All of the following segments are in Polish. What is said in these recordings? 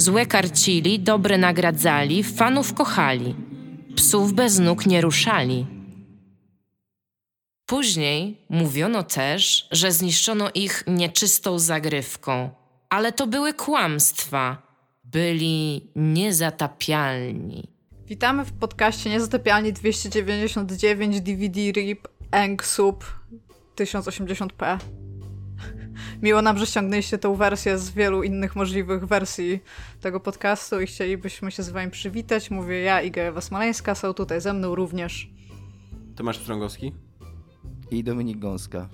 Złe karcili, dobre nagradzali, fanów kochali. Psów bez nóg nie ruszali. Później mówiono też, że zniszczono ich nieczystą zagrywką, ale to były kłamstwa. Byli niezatapialni. Witamy w podcaście Niezatapialni 299 DVD RIP Eng Sub 1080p. Miło nam, że ściągnęliście tą wersję z wielu innych możliwych wersji tego podcastu i chcielibyśmy się z wami przywitać. Mówię ja, Iga Ewa Smoleńska, są tutaj ze mną również Tomasz Strągowski i Dominik Gąska.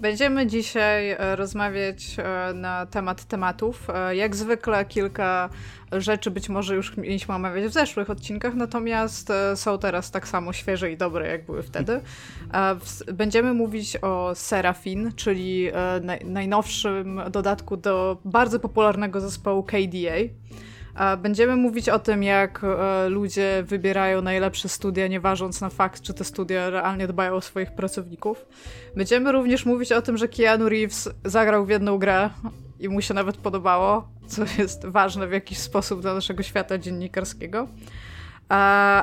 Będziemy dzisiaj e, rozmawiać e, na temat tematów. E, jak zwykle kilka rzeczy być może już mieliśmy omawiać w zeszłych odcinkach, natomiast są teraz tak samo świeże i dobre, jak były wtedy. Będziemy mówić o Serafin, czyli najnowszym dodatku do bardzo popularnego zespołu KDA. Będziemy mówić o tym, jak e, ludzie wybierają najlepsze studia, nie ważąc na fakt, czy te studia realnie dbają o swoich pracowników. Będziemy również mówić o tym, że Keanu Reeves zagrał w jedną grę i mu się nawet podobało, co jest ważne w jakiś sposób dla naszego świata dziennikarskiego.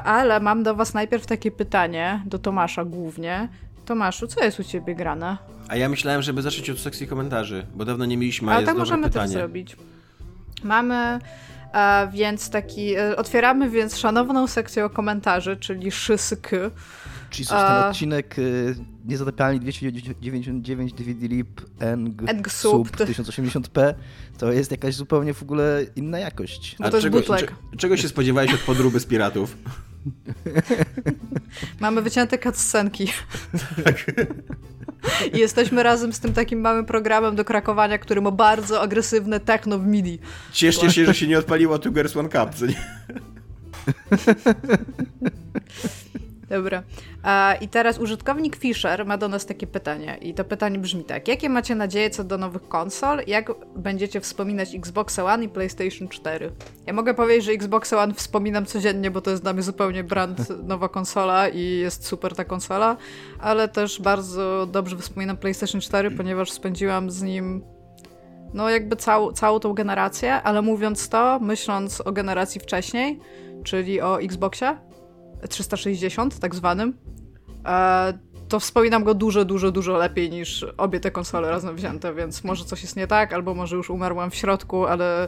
Ale mam do Was najpierw takie pytanie, do Tomasza głównie. Tomaszu, co jest u Ciebie grane? A ja myślałem, żeby zacząć od sekcji komentarzy, bo dawno nie mieliśmy, a, a tak możemy pytanie. też zrobić. Mamy więc taki, e, otwieramy więc szanowną sekcję komentarzy, czyli szysyk. Czyli coś, ten odcinek y, Niezatapialni 299 DVD RIP Eng Sub 1080p to jest jakaś zupełnie w ogóle inna jakość. A to czego, czego się spodziewałeś od podróby z piratów? Mamy wycięte cutscenki. Tak. I jesteśmy razem z tym takim małym programem do krakowania, który ma bardzo agresywne techno w MIDI. Cieszcie się, że się nie odpaliło Two Girls One Cup, co nie? Dobra. I teraz użytkownik Fisher ma do nas takie pytanie. I to pytanie brzmi tak. Jakie macie nadzieje co do nowych konsol? Jak będziecie wspominać Xbox One i PlayStation 4? Ja mogę powiedzieć, że Xbox One wspominam codziennie, bo to jest dla mnie zupełnie brand nowa konsola i jest super ta konsola, ale też bardzo dobrze wspominam PlayStation 4, ponieważ spędziłam z nim no jakby całą, całą tą generację, ale mówiąc to, myśląc o generacji wcześniej, czyli o Xboxie, 360 tak zwanym, e, to wspominam go dużo, dużo, dużo lepiej niż obie te konsole razem wzięte, więc może coś jest nie tak, albo może już umarłam w środku, ale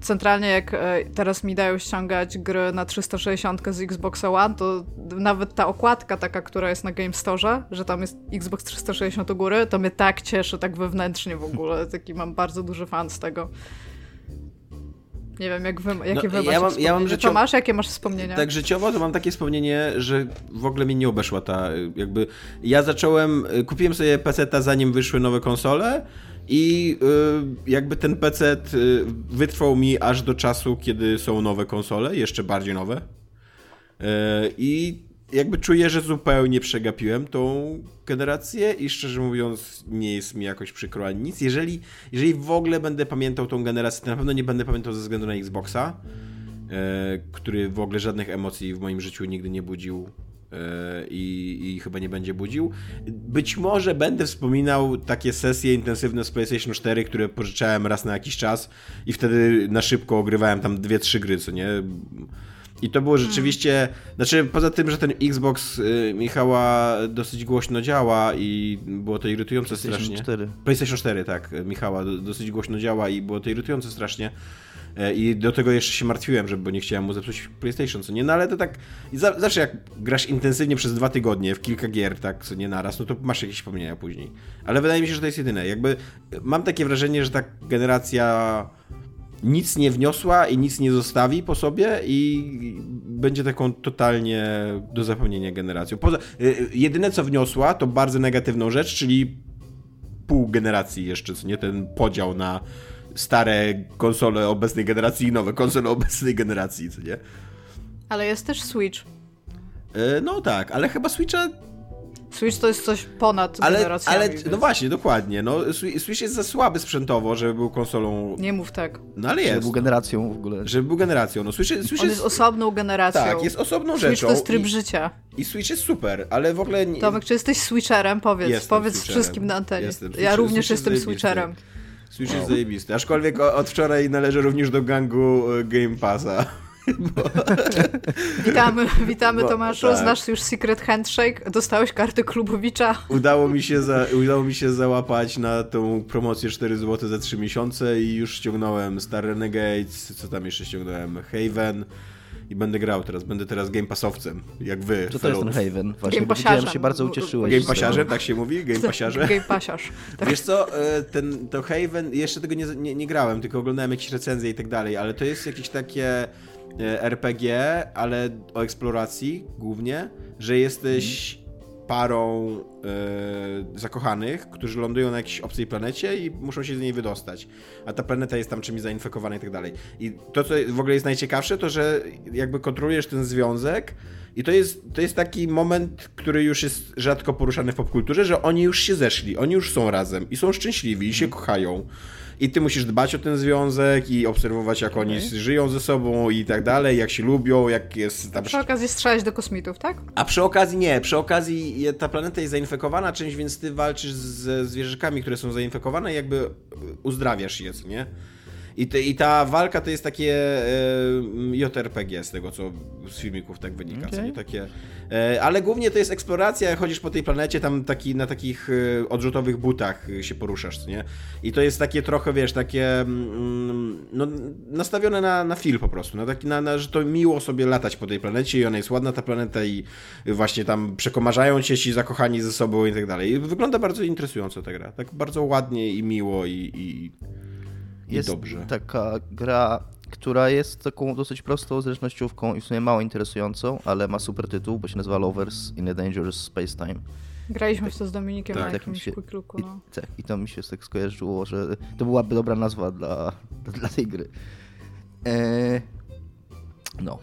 centralnie jak e, teraz mi dają ściągać gry na 360 z Xbox One, to nawet ta okładka taka, która jest na Game Store, że tam jest Xbox 360 u góry, to mnie tak cieszy, tak wewnętrznie w ogóle. Taki mam bardzo duży fan z tego. Nie wiem, jak wy, jakie no, wy ja mam, ja mam życiowo, Tomasz, jakie masz wspomnienia? Tak życiowo to mam takie wspomnienie, że w ogóle mi nie obeszła ta, jakby, ja zacząłem, kupiłem sobie PC-ta zanim wyszły nowe konsole i y, jakby ten PC y, wytrwał mi aż do czasu, kiedy są nowe konsole, jeszcze bardziej nowe. Y, I jakby czuję, że zupełnie przegapiłem tą generację i szczerze mówiąc nie jest mi jakoś przykro ani nic. Jeżeli, jeżeli w ogóle będę pamiętał tą generację, to na pewno nie będę pamiętał ze względu na Xboxa, e, który w ogóle żadnych emocji w moim życiu nigdy nie budził e, i, i, chyba nie będzie budził. Być może będę wspominał takie sesje intensywne z PlayStation 4, które pożyczałem raz na jakiś czas i wtedy na szybko ogrywałem tam dwie, trzy gry, co nie? I to było rzeczywiście, hmm. znaczy poza tym, że ten Xbox y, Michała dosyć głośno działa i było to irytujące PlayStation strasznie. 4. PlayStation 4, tak, Michała dosyć głośno działa i było to irytujące strasznie. E, I do tego jeszcze się martwiłem, żeby, bo nie chciałem mu zepsuć PlayStation, co nie, no ale to tak, za, zawsze jak grasz intensywnie przez dwa tygodnie w kilka gier, tak, co nie naraz, no to masz jakieś wspomnienia później. Ale wydaje mi się, że to jest jedyne. Jakby mam takie wrażenie, że ta generacja nic nie wniosła i nic nie zostawi po sobie i będzie taką totalnie do zapomnienia generacją. Poza, y, y, jedyne co wniosła to bardzo negatywną rzecz, czyli pół generacji jeszcze, co nie ten podział na stare konsole obecnej generacji i nowe konsole obecnej generacji, co nie? Ale jest też Switch. E, no tak, ale chyba Switcha Switch to jest coś ponad ale, generacjami. Ale, więc... no właśnie, dokładnie. No, Switch jest za słaby sprzętowo, żeby był konsolą... Nie mów tak. No ale jest. Żeby był generacją w ogóle. Żeby był generacją. No, Switch, Switch On jest... jest osobną generacją. Tak, jest osobną Switch rzeczą. to jest tryb i, życia. I Switch jest super, ale w ogóle... Nie... Tomek, czy jesteś Switcherem? Powiedz. Jestem Powiedz switcherem. wszystkim na antenie. Jestem. Ja również Switch jestem Switcherem. Switch jest zajebisty. Aczkolwiek od wczoraj należy również do gangu e, Game Passa. Bo... Witamy, witamy Bo, Tomaszu. Tak. Znasz już Secret Handshake? Dostałeś kartę klubowicza? Udało mi się, za, udało mi się załapać na tą promocję 4 zł za 3 miesiące i już ściągnąłem Star Renegades, co tam jeszcze ściągnąłem? Haven i będę grał teraz. Będę teraz Game Passowcem, jak wy. Co to jest ten Haven? Właśnie Game Passiarzem. się bardzo ucieszyłeś. Game tak się mówi? Game Passiarze? Game Passiarz. Tak. Wiesz co, e, ten, to Haven, jeszcze tego nie, nie, nie grałem, tylko oglądałem jakieś recenzje i tak dalej, ale to jest jakieś takie RPG, ale o eksploracji głównie, że jesteś parą e, zakochanych, którzy lądują na jakiejś obcej planecie i muszą się z niej wydostać. A ta planeta jest tam czymś zainfekowana i tak dalej. I to, co w ogóle jest najciekawsze, to że jakby kontrolujesz ten związek i to jest, to jest taki moment, który już jest rzadko poruszany w popkulturze, że oni już się zeszli, oni już są razem i są szczęśliwi i się kochają i ty musisz dbać o ten związek i obserwować, jak okay. oni żyją ze sobą i tak dalej, jak się lubią, jak jest... Tam... Przy okazji strzelać do kosmitów, tak? A przy okazji nie, przy okazji ta planeta jest zainfekowana czymś, więc ty walczysz ze zwierzakami, które są zainfekowane i jakby uzdrawiasz je, nie? I, te, I ta walka to jest takie e, JRPG z tego, co z filmików tak wynika. Okay. Nie? Takie, e, ale głównie to jest eksploracja, chodzisz po tej planecie, tam taki, na takich e, odrzutowych butach się poruszasz, nie? I to jest takie trochę, wiesz, takie mm, no, nastawione na, na film po prostu, na taki, na, na, że to miło sobie latać po tej planecie i ona jest ładna ta planeta i właśnie tam przekomarzają cię ci zakochani ze sobą i tak dalej. Wygląda bardzo interesująco ta gra, tak bardzo ładnie i miło i, i jest dobrze. taka gra, która jest taką dosyć prostą zręcznościówką i w sumie mało interesującą, ale ma super tytuł, bo się nazywa Lovers in a Dangerous Space Time. Graliśmy w to z Dominikiem tak, na jakimś się, quick looku, no. I, tak, i to mi się tak skojarzyło, że to byłaby dobra nazwa dla, dla tej gry. E, no.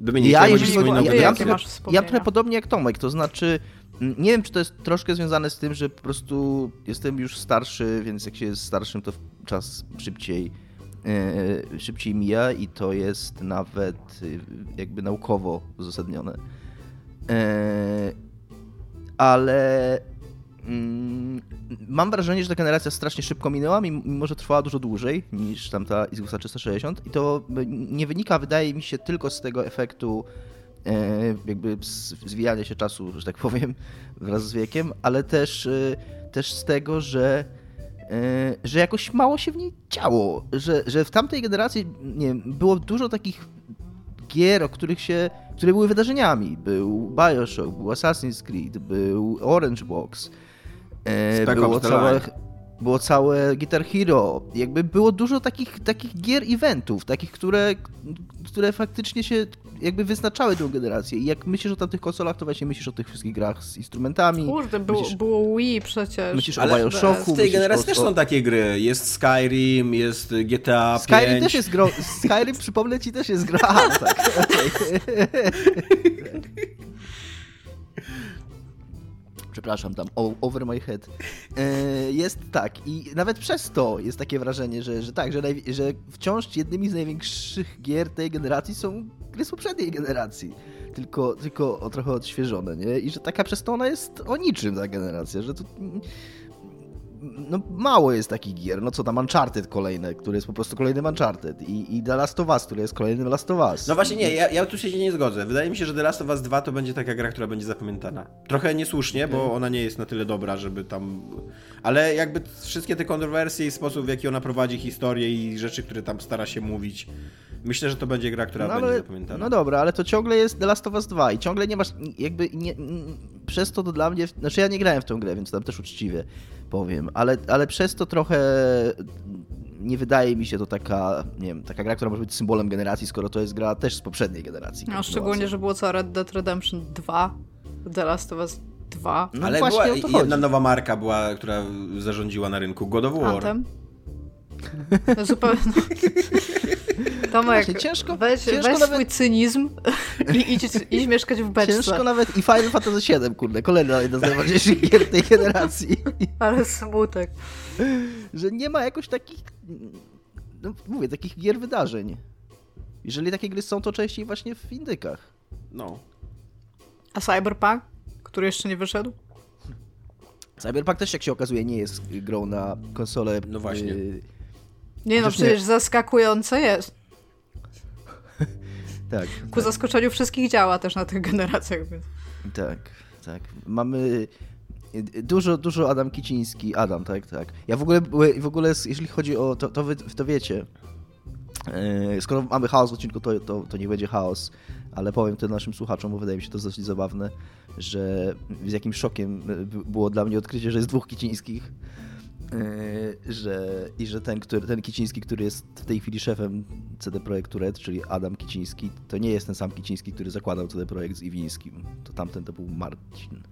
Dominik, ja, jeżeli, ja, ja, ja, ja trochę podobnie jak Tomek, to znaczy nie wiem, czy to jest troszkę związane z tym, że po prostu jestem już starszy, więc jak się jest starszym, to czas szybciej, yy, szybciej mija i to jest nawet yy, jakby naukowo uzasadnione. Yy, ale mm, mam wrażenie, że ta generacja strasznie szybko minęła, mimo że trwała dużo dłużej niż tamta Xboxa 360 i to nie wynika, wydaje mi się, tylko z tego efektu jakby zwijania się czasu, że tak powiem, wraz z wiekiem, ale też, e, też z tego, że, e, że jakoś mało się w niej działo, że, że w tamtej generacji nie wiem, było dużo takich gier, o których się, które były wydarzeniami. Był Bioshock, był Assassin's Creed, był Orange Box, było całe, było całe Guitar Hero, jakby było dużo takich, takich gier, eventów, takich, które, które faktycznie się jakby wyznaczały tę generację. I jak myślisz o tamtych konsolach, to właśnie myślisz o tych wszystkich grach z instrumentami. Kurde, było, myślisz, było Wii przecież. Myślisz Ale o Bioshocku. W tej generacji o, też są takie gry. Jest Skyrim, jest GTA Skyrim 5. też jest gro... Skyrim, przypomnę ci, też jest gra. tak. przepraszam, tam over my head, e, jest tak i nawet przez to jest takie wrażenie, że, że tak, że, że wciąż jednymi z największych gier tej generacji są gry z poprzedniej generacji, tylko, tylko trochę odświeżone, nie? I że taka przez to ona jest o niczym ta generacja, że to no mało jest takich gier, no co tam Uncharted kolejne, który jest po prostu kolejnym Uncharted i, i The Last of Us, który jest kolejnym Last of Us. No właśnie nie, ja, ja tu się nie zgodzę. Wydaje mi się, że The Last of Us 2 to będzie taka gra, która będzie zapamiętana. Trochę niesłusznie, bo ona nie jest na tyle dobra, żeby tam... Ale jakby wszystkie te kontrowersje i sposób, w jaki ona prowadzi historię i rzeczy, które tam stara się mówić, Myślę, że to będzie gra, która no, będzie zapamiętana. No dobra, ale to ciągle jest The Last of Us 2 i ciągle nie masz jakby nie, przez to, to dla mnie, znaczy ja nie grałem w tę grę, więc tam też uczciwie powiem, ale, ale przez to trochę nie wydaje mi się to taka, nie wiem, taka gra, która może być symbolem generacji, skoro to jest gra też z poprzedniej generacji. No, szczególnie, że było co Red Dead Redemption 2, The Last of Us 2. No ale była jedna nowa marka była, która zarządziła na rynku, God of War. Anthem. No, zupełnie. Tomek, Właśnie, ciężko- weź, ciężko weź nawet- swój cynizm i idź, idź mieszkać w beczce. Ciężko nawet i Final Fantasy VII, kurde, kolejna jedna z najważniejszych gier tej generacji. Ale smutek. że nie ma jakoś takich, no mówię, takich gier wydarzeń. Jeżeli takie gry są, to częściej właśnie w indykach. No. A Cyberpunk, który jeszcze nie wyszedł? Cyberpunk też, jak się okazuje, nie jest grą na konsolę. No właśnie. y, Nie no, Chociaż nie. przecież zaskakujące jest. Tak, Ku zaskoczeniu wszystkich działa też na tych generacjach, więc... tak, tak. Mamy y, dużo, dużo Adam Kiciński. Adam, tak, tak. Ja w ogóle, w ogóle jeśli chodzi o, to, to wy to wiecie, Yy, Skoro mamy chaos w odcinku, to, to, to nie będzie chaos, ale powiem to naszym słuchaczom, bo wydaje mi się to dosyć zabawne, że z jakim szokiem y, było dla mnie odkrycie, że jest dwóch Kicińskich. Yy, że, I że ten, który, ten Kiciński, który jest w tej chwili szefem CD Projektu Red, czyli Adam Kiciński, to nie jest ten sam Kiciński, który zakładał CD Projekt z Iwińskim. To tamten to był Marcin.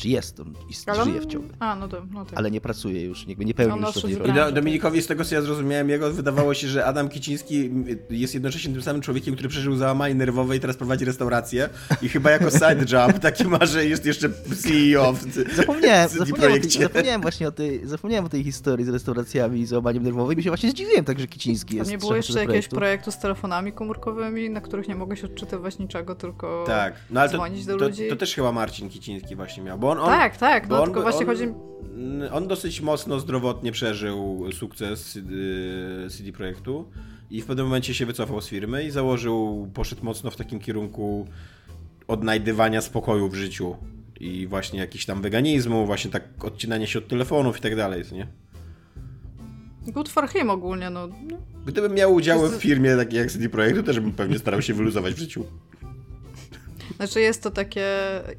Znaczy jest, on Ale żyje wciąż, A, no to, no tak. ale nie pracuje już, jakby nie pełni już z roli. Do, Dominikowi z tego, co ja zrozumiałem, jego wydawało się, że Adam Kiciński jest jednocześnie tym samym człowiekiem, który przeżył załamanie nerwowe i teraz prowadzi restaurację i chyba jako side job taki ma, że jest jeszcze CEO w Zapomniałem, CD zapomniałem, o tej, zapomniałem właśnie o tej, zapomniałem o tej historii z restauracjami i załamaniem nerwowym i się właśnie zdziwiłem tak, że Kiciński Tam jest nie było jeszcze jakiegoś projektu. z telefonami komórkowymi, na których nie mogłeś odczytywać niczego, tylko Tak, no ale to, dzwonić do to, ludzi? to też chyba Marcin Kiciński właśnie miał, bo on... on Tak, tak, no on- tylko właśnie chodzi... On dosyć mocno zdrowotnie przeżył sukces y, CD Projektu i w pewnym momencie się wycofał z firmy i założył, poszedł mocno w takim kierunku odnajdywania spokoju w życiu i właśnie jakiś tam weganizmu, właśnie tak odcinania się od telefonów i tak dalej, nie? Good for him ogólnie, no. Gdybym miał udziały w firmie takiej jak CD Projektu, też bym pewnie starał się wyluzować w życiu. Znaczy jest to takie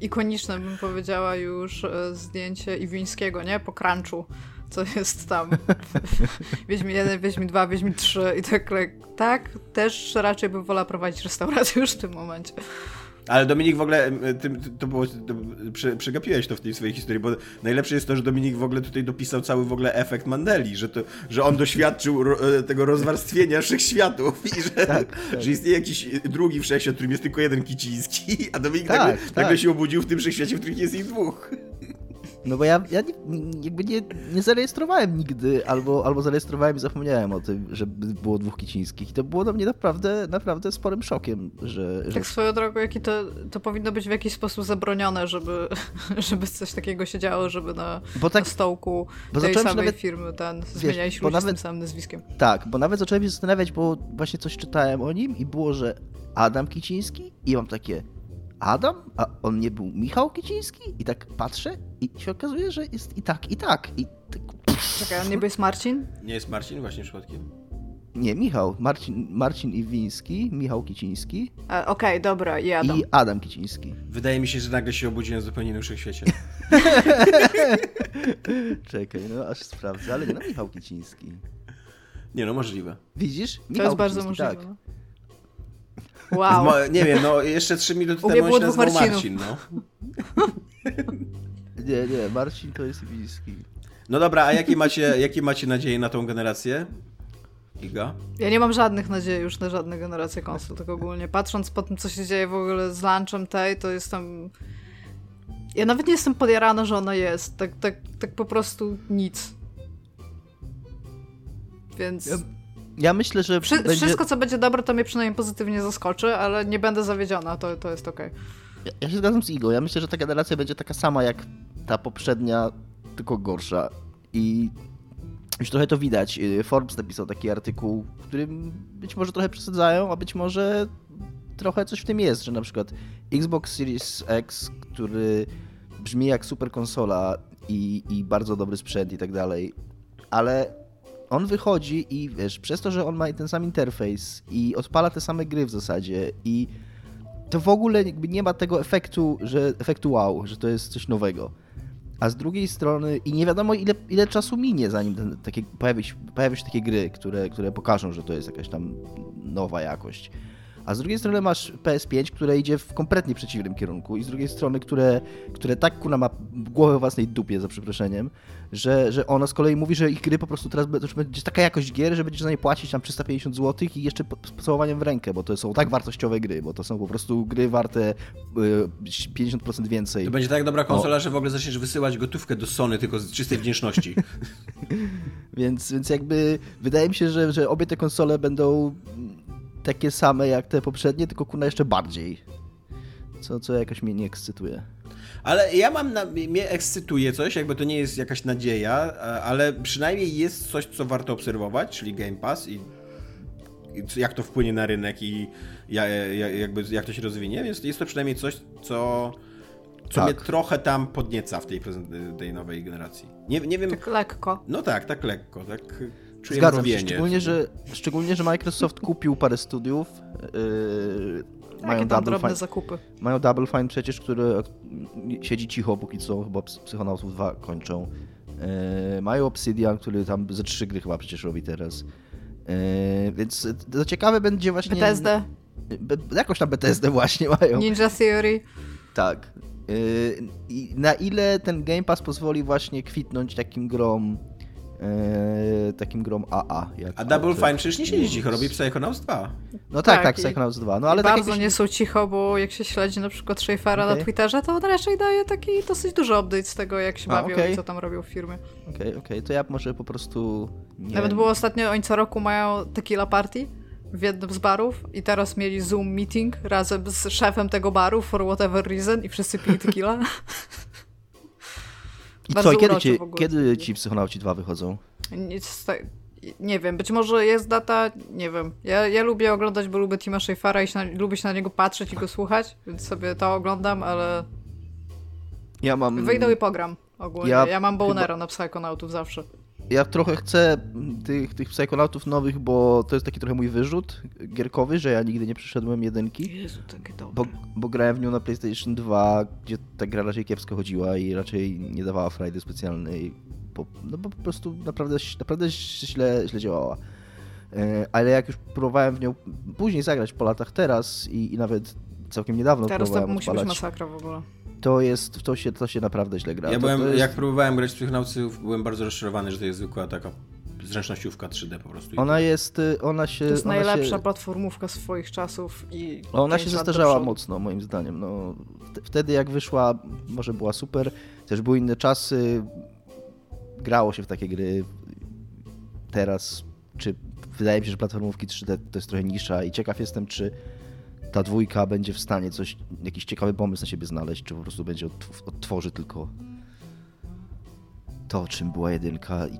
ikoniczne, bym powiedziała już, e, zdjęcie Iwińskiego, nie? Po crunchu, co jest tam. Wiedźmi 1, Wiedźmi 2, Wiedźmi 3 i tak, tak, też raczej bym wolała prowadzić restaurację już w tym momencie. Ale Dominik w ogóle, ty, ty, to było, to, prze, przegapiłeś to w tej swojej historii, bo najlepsze jest to, że Dominik w ogóle tutaj dopisał cały w ogóle efekt Mandeli, że, to, że on doświadczył ro, e, tego rozwarstwienia wszechświatów i że, Tak, że istnieje jakiś drugi wszechświat, w którym jest tylko jeden Kiciński, a Dominik Tak, nagle, tak. nagle się obudził w tym wszechświecie, w którym jest ich dwóch. No bo ja, ja nie, jakby nie, nie zarejestrowałem nigdy, albo, albo zarejestrowałem i zapomniałem o tym, że było dwóch Kicińskich. I to było dla mnie naprawdę, naprawdę sporym szokiem, że... że Tak swoją drogą, jaki to, to powinno być w jakiś sposób zabronione, żeby, żeby coś takiego się działo, żeby na, Bo tak- na stołku bo tej samej nawet- firmy ten, zmieniali się ludzie z nawet- tym samym nazwiskiem. Tak, bo nawet zacząłem się zastanawiać, bo właśnie coś czytałem o nim i było, że Adam Kiciński i mam takie Adam? A on nie był Michał Kiciński? I tak patrzę i się okazuje, że jest i tak, i tak. I tak, Czekaj, on niby jest Marcin? Nie jest Marcin właśnie przypadkiem? nie, Michał. Marcin, Marcin Iwiński, Michał Kiciński E, Okej, dobra, jadą. i Adam Kiciński. Wydaje mi się, że nagle się obudziłem w zupełnie innym wszechświecie. Czekaj, no aż sprawdzę, ale nie, no Michał Kiciński. Nie no, możliwe. Widzisz? To Michał jest bardzo Kiciński, możliwe. Tak. Wow. Mo- nie wiem, no jeszcze trzy minuty temu było się dwóch nazywał Marcinów. Marcin, no. Nie, nie, Marcin to jest Iwiński. No dobra, a jakie macie, jakie macie nadzieje na tą generację? Iga? Ja nie mam żadnych nadziei już na żadne generacje konsol, tak ogólnie. Patrząc po tym, co się dzieje w ogóle z launchem tej, to jestem... Ja nawet nie jestem podjarana, że ona jest. Tak, tak, tak po prostu nic. Więc... Ja- Ja myślę, że Wszy- będzie... Wszystko, co będzie dobre, to mnie przynajmniej pozytywnie zaskoczy, ale nie będę zawiedziona, to, to jest okej. Ja, ja się zgadzam z Igo. Ja myślę, że ta generacja będzie taka sama jak ta poprzednia, tylko gorsza. I już trochę to widać. Y, Forbes napisał taki artykuł, w którym być może trochę przesadzają, a być może trochę coś w tym jest, że na przykład Xbox Series X, który brzmi jak super konsola i, i bardzo dobry sprzęt i tak dalej, ale on wychodzi i wiesz, przez to, że on ma ten sam interfejs i odpala te same gry w zasadzie i to w ogóle nie ma tego efektu, że efektu wow, że to jest coś nowego. A z drugiej strony i nie wiadomo ile, ile czasu minie, zanim ten, takie, pojawi, się, pojawią się takie gry, które, które pokażą, że to jest jakaś tam nowa jakość. A z drugiej strony masz PS5, które idzie w kompletnie przeciwnym kierunku i z drugiej strony, które, które tak kuna ma głowę własnej dupie, za przeproszeniem, że, że ona z kolei mówi, że ich gry po prostu teraz będzie taka jakość gier, że będziesz za nie płacić tam 350 zł i jeszcze z pocałowaniem w rękę, bo to są tak wartościowe gry, bo to są po prostu gry warte y, 50% więcej. To będzie tak dobra konsola, o. że w ogóle zaczniesz wysyłać gotówkę do Sony tylko z czystej wdzięczności. więc, więc jakby wydaje mi się, że, że obie te konsole będą takie same jak te poprzednie, tylko kuna jeszcze bardziej. Co, co jakoś mnie nie ekscytuje. Ale ja mam, na, mnie ekscytuje coś, jakby to nie jest jakaś nadzieja, ale przynajmniej jest coś, co warto obserwować, czyli Game Pass i, i jak to wpłynie na rynek i ja, jakby jak to się rozwinie, więc jest to przynajmniej coś, co, co tak. mnie trochę tam podnieca w tej, tej nowej generacji. Nie, nie wiem. Tak lekko. No tak, tak lekko, tak czuję Zgadzam się, szczególnie że, szczególnie, że Microsoft kupił parę studiów. Yy, mają double fine, zakupy. Mają Double Fine przecież, który siedzi cicho póki co, chyba Psychonautów 2 kończą. Yy, mają Obsidian, który tam ze trzy gry chyba przecież robi teraz. Yy, więc to ciekawe będzie właśnie... Bethesda. Be, jakoś tam Bethesda właśnie mają. Ninja Theory. Tak. Yy, I na ile ten Game Pass pozwoli właśnie kwitnąć takim grom e, takim grom AA. A Double Fine przecież nie siedzi cicho, robi Psychonauts 2. No tak, tak, tak Psychonauts 2. No, ale tak bardzo nie są cicho, bo jak się śledzi na przykład Schaeffera okay. na Twitterze, to on raczej daje taki dosyć duży update z tego, jak się A, bawią okay. i co tam robią w firmie. Okej, okay, okej, okay. to ja może po prostu... Nie... Nawet było ostatnio, oni co roku mają tequila party w jednym z barów i teraz mieli Zoom meeting razem z szefem tego baru for whatever reason i wszyscy pili tequila. I co, kiedy ci, kiedy ci Psychonauci 2 wychodzą? Nic, nie wiem, być może jest data, nie wiem. Ja, ja lubię oglądać, bo lubię Tima Schafera i się na, lubię się na niego patrzeć i go słuchać, więc sobie to oglądam, ale... Ja mam... Wyjdę i pogram ogólnie. Ja, ja mam bonera chyba... na Psychonautów zawsze. Ja trochę chcę tych, tych Psychonautów nowych, bo to jest taki trochę mój wyrzut gierkowy, że ja nigdy nie przeszedłem jedynki. Jezu, takie dobre. Bo, bo grałem w nią na PlayStation 2, gdzie ta gra raczej kiepsko chodziła i raczej nie dawała frajdy specjalnej. Bo, no bo po prostu naprawdę, naprawdę źle, źle działała. E, ale jak już próbowałem w nią później zagrać po latach teraz i, i nawet całkiem niedawno teraz próbowałem to musi być masakra w ogóle to jest, to się, to się naprawdę źle gra. Ja to, byłem, to jest... jak próbowałem grać w Psychonautsów, byłem bardzo rozczarowany, że to jest zwykła taka zręcznościówka 3D po prostu. Ona jest, y, ona się... To jest ona najlepsza się... platformówka swoich czasów i... Ona się zestarzała mocno, moim zdaniem. No, wtedy jak wyszła, może była super, też były inne czasy, grało się w takie gry. Teraz, czy wydaje mi się, że platformówki 3D to jest trochę nisza i ciekaw jestem, czy ta dwójka będzie w stanie coś, jakiś ciekawy pomysł na siebie znaleźć, czy po prostu będzie odtworzy tylko to, czym była jedynka i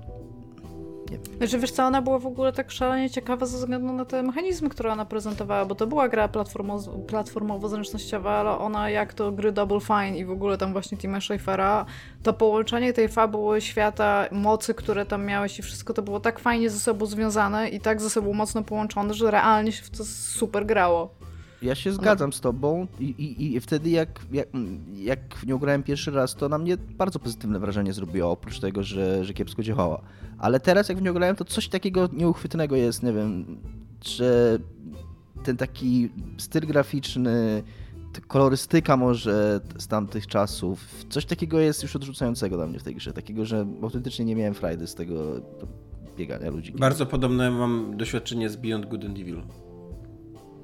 nie wiem. Znaczy, wiesz co, ona była w ogóle tak szalenie ciekawa ze względu na te mechanizmy, które ona prezentowała, bo to była gra platformo- platformowo-zręcznościowa, ale ona jak to gry Double Fine i w ogóle tam właśnie Tima Schafera, to połączenie tej fabuły, świata, mocy, które tam miałeś i wszystko to było tak fajnie ze sobą związane i tak ze sobą mocno połączone, że realnie się w to super grało. Ja się zgadzam z tobą i, i, i wtedy jak, jak, jak w nią grałem pierwszy raz, to na mnie bardzo pozytywne wrażenie zrobiło, oprócz tego, że, że kiepsko działała. Ale teraz jak w nią grałem, to coś takiego nieuchwytnego jest, nie wiem, że ten taki styl graficzny, kolorystyka może z tamtych czasów, coś takiego jest już odrzucającego dla mnie w tej grze, takiego, że autentycznie nie miałem frajdy z tego biegania ludzi. Bardzo podobne mam doświadczenie z Beyond Good and Evil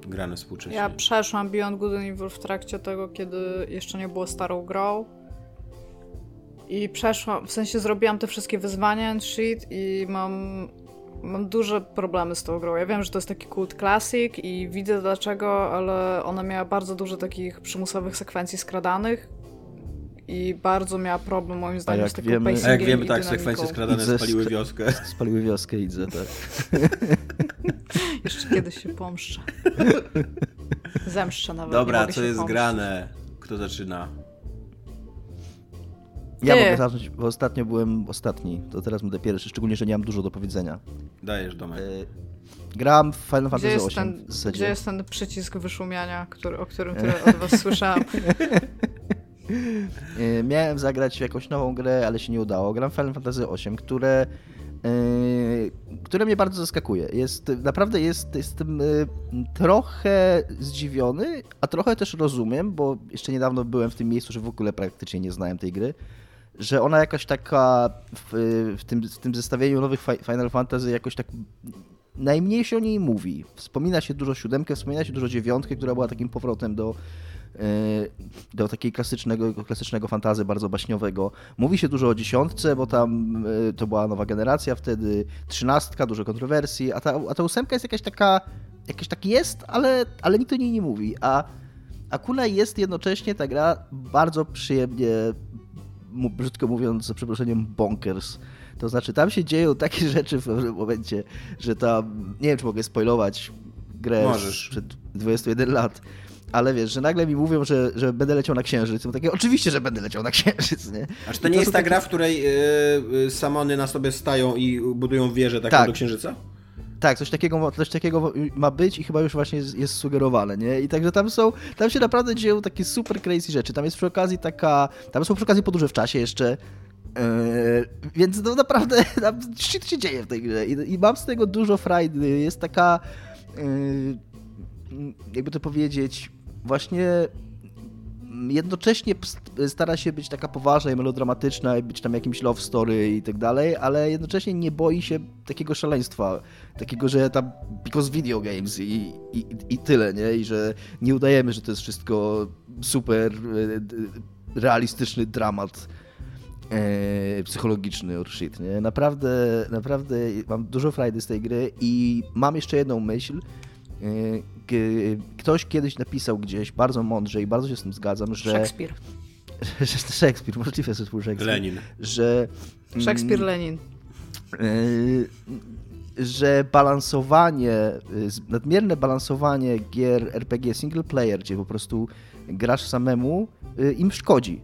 grane współcześnie. Ja przeszłam Beyond Good and Evil w trakcie tego, kiedy jeszcze nie było starą grą. I przeszłam, w sensie zrobiłam te wszystkie wyzwania and shit i mam, mam duże problemy z tą grą. Ja wiem, że to jest taki kult classic i widzę dlaczego, ale ona miała bardzo dużo takich przymusowych sekwencji skradanych i bardzo miała problem moim zdaniem z taką wiemy, A jak wiemy, tak, sekwencje skradane spaliły wioskę. Spaliły wioskę, idę, tak. Jeszcze kiedyś się pomszczę. Zemszczę nawet. Dobra, co jest pomszczeć. grane? Kto zaczyna? Ja mogę zacząć, bo ostatnio byłem ostatni, to teraz będę pierwszy, szczególnie, że nie mam dużo do powiedzenia. Dajesz, Domek. E, Gram w Final Fantasy VIII. Ten, gdzie jest ten przycisk wyszumiania, który, o którym tyle od was słyszałam? E, miałem zagrać jakąś nową grę, ale się nie udało. Gram Final Fantasy VIII, które które mnie bardzo zaskakuje. Jest, naprawdę jest, jestem trochę zdziwiony, a trochę też rozumiem, bo jeszcze niedawno byłem w tym miejscu, że w ogóle praktycznie nie znałem tej gry że ona jakaś taka w, w, tym, w tym zestawieniu nowych Final Fantasy jakoś tak najmniej się o niej mówi. Wspomina się dużo siódemkę, wspomina się dużo dziewiątkę, która była takim powrotem do, do takiej klasycznego, klasycznego fantazy bardzo baśniowego. Mówi się dużo o dziesiątce, bo tam e, to była nowa generacja wtedy, trzynastka, dużo kontrowersji, a ta, a ta ósemka jest jakaś taka, jakaś tak jest, ale, ale nikt o niej nie mówi. A, a Kula jest jednocześnie ta gra bardzo przyjemnie brzydko mówiąc, za przeproszeniem, bonkers. To znaczy, tam się dzieją takie rzeczy w pewnym momencie, że tam, nie wiem, czy mogę spoilować grę Możesz. przed 21 lat, ale wiesz, że nagle mi mówią, że, że będę leciał na księżyc. I takie, oczywiście, że będę leciał na księżyc, nie? A czy to nie jest ta takie... gra, w której yy, samony na sobie stają i budują wieżę taką tak. do księżyca? Tak, coś takiego, coś takiego ma być i chyba już właśnie jest, jest, sugerowane, nie? I także tam są, tam się naprawdę dzieją takie super crazy rzeczy. Tam jest przy okazji taka, tam są przy okazji podróże w czasie jeszcze, Yy, więc no naprawdę tam shit się dzieje w tej grze I, i mam z tego dużo frajdy. Jest taka, yy, jakby to powiedzieć, właśnie jednocześnie stara się być taka poważna i melodramatyczna i być tam jakimś love story i tak dalej, ale jednocześnie nie boi się takiego szaleństwa, takiego, że tam because video games i, i, i tyle, nie? I że nie udajemy, że to jest wszystko super e, realistyczny dramat e, psychologiczny or shit, nie? Naprawdę, naprawdę mam dużo frajdy z tej gry i mam jeszcze jedną myśl, ktoś kiedyś napisał gdzieś bardzo mądrze i bardzo się z tym zgadzam, że... Szekspir. że Szekspir, możliwe, że to Szekspir. Lenin. Że... Szekspir, mm, Lenin. że balansowanie, nadmierne balansowanie gier RPG single player, gdzie po prostu grasz samemu, y, im szkodzi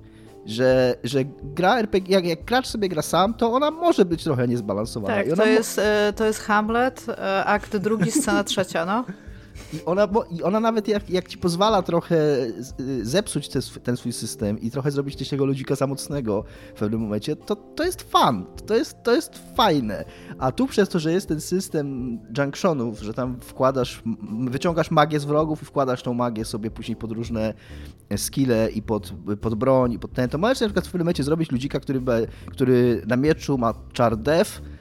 że, że gra RPG, jak, jak gracz sobie gra sam, to ona może być trochę niezbalansowana. Tak, to, jest, e, to jest Hamlet, e, akt drugi, scena trzecia, no. I ona, bo, i ona nawet jak, jak ci pozwala trochę zepsuć te, ten swój system i trochę zrobić z tego ludzika samotnego w pewnym momencie, to, to jest fan, to jest, to jest fajne. A tu przez to, że jest ten system junctionów, że tam wkładasz, wyciągasz magię z wrogów i wkładasz tą magię sobie później pod różne skille i pod, pod broń i pod ten, to możesz na przykład w pewnym momencie zrobić ludzika, który, który na mieczu ma czar def, E,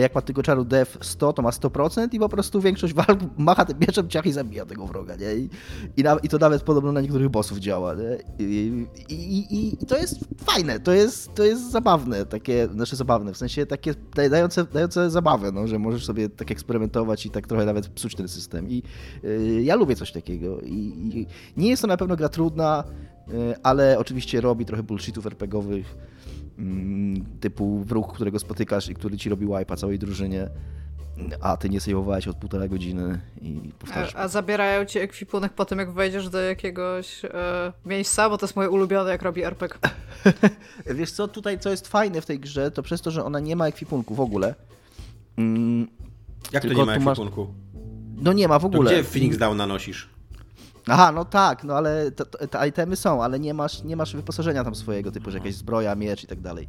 jak ma tego czaru def 100, to ma 100% i po prostu większość walk macha tym mieczem ciach i zabija tego wroga, nie? I, i, na, i to nawet podobno na niektórych bossów działa, nie? I, i, I, to jest fajne, to jest, to jest zabawne, takie, znaczy zabawne, w sensie takie dające, dające zabawę, no, że możesz sobie tak eksperymentować i tak trochę nawet psuć ten system i y, ja lubię coś takiego i, nie jest to na pewno gra trudna, y, ale oczywiście robi trochę bullshitów RPGowych, typu wróg, którego spotykasz i który ci robi wipe'a całej drużynie, a ty nie sejwowałeś od półtora godziny i powtarzasz. A, a, zabierają ci ekwipunek po tym, jak wejdziesz do jakiegoś e, miejsca, bo to jest moje ulubione, jak robi RPG. Wiesz co, tutaj co jest fajne w tej grze, to przez to, że ona nie ma ekwipunku w ogóle. Mm, jak to nie ma ekwipunku? Masz... No nie ma w ogóle. To gdzie Phoenix Down nanosisz? Aha, no tak, no ale to, to, te itemy są, ale nie masz, nie masz wyposażenia tam swojego, typu, że jakaś zbroja, miecz i tak dalej.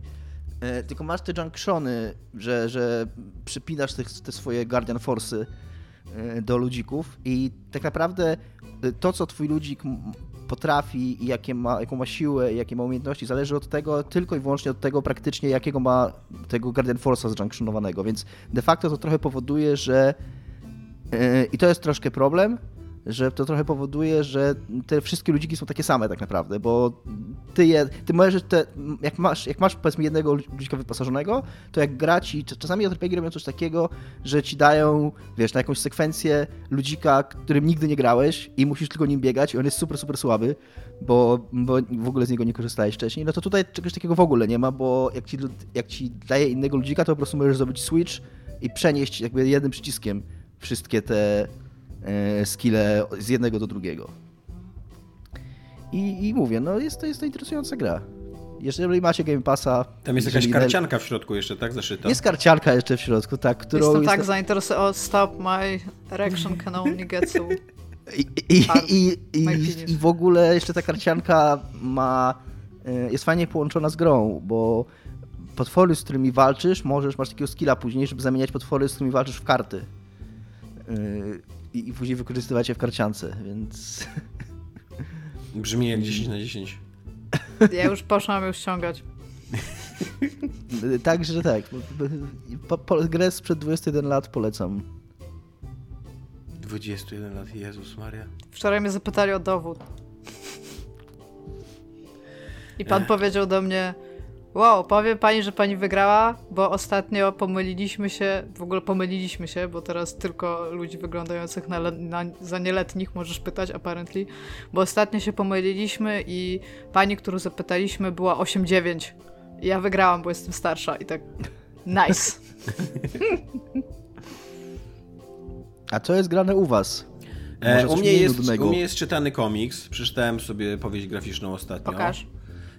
E, tylko masz te junctiony, że, że przypinasz te, te swoje Guardian Force'y e, do ludzików i tak naprawdę e, to, co twój ludzik potrafi i jakie ma, jaką ma siłę, jakie ma umiejętności, zależy od tego, tylko i wyłącznie od tego praktycznie, jakiego ma tego Guardian Force'a zjunctionowanego, więc de facto to trochę powoduje, że i to jest troszkę problem, że to trochę powoduje, że te wszystkie ludziki są takie same tak naprawdę, bo ty, je, ty możesz, te, jak, masz, jak masz powiedzmy jednego ludzika wyposażonego, to jak gra ci, czasami RPG robią coś takiego, że ci dają, wiesz, na jakąś sekwencję ludzika, którym nigdy nie grałeś i musisz tylko nim biegać i on jest super, super słaby, bo, bo w ogóle z niego nie korzystałeś wcześniej, no to tutaj czegoś takiego w ogóle nie ma, bo jak ci, jak ci daje innego ludzika, to po prostu możesz zrobić switch i przenieść jakby jednym przyciskiem wszystkie te skille z jednego do drugiego. I, I, mówię, no jest to, jest to interesująca gra. Jeżeli macie Game Passa... Tam jest jakaś karcianka w środku jeszcze, tak? Zaszyta? Jest karcianka jeszcze w środku, tak. Którą Jestem jest tak zainteresowany. Stop, my erection can only get so... I, i, i, i, I w ogóle jeszcze ta karcianka ma... E, jest fajnie połączona z grą, bo potwory, z którymi walczysz, możesz, masz takiego skilla później, żeby zamieniać potwory, z którymi walczysz w karty. I, i później wykorzystywać je w karciance, więc... Brzmi jak 10 na 10. Ja już poszłam ją ściągać. Także tak. Po, po, grę sprzed 21 lat polecam. 21 lat, Jezus Maria. Wczoraj mnie zapytali o dowód. I pan powiedział do mnie, wow, powiem pani, że pani wygrała, bo ostatnio pomyliliśmy się, w ogóle pomyliliśmy się, bo teraz tylko ludzi wyglądających na, na, za nieletnich możesz pytać, apparently, bo ostatnio się pomyliliśmy i pani, którą zapytaliśmy była 8-9. I ja wygrałam, bo jestem starsza i tak nice. A co jest grane u was? E, u, mnie jest, u mnie jest czytany komiks. Przeczytałem sobie powieść graficzną ostatnio. Pokaż.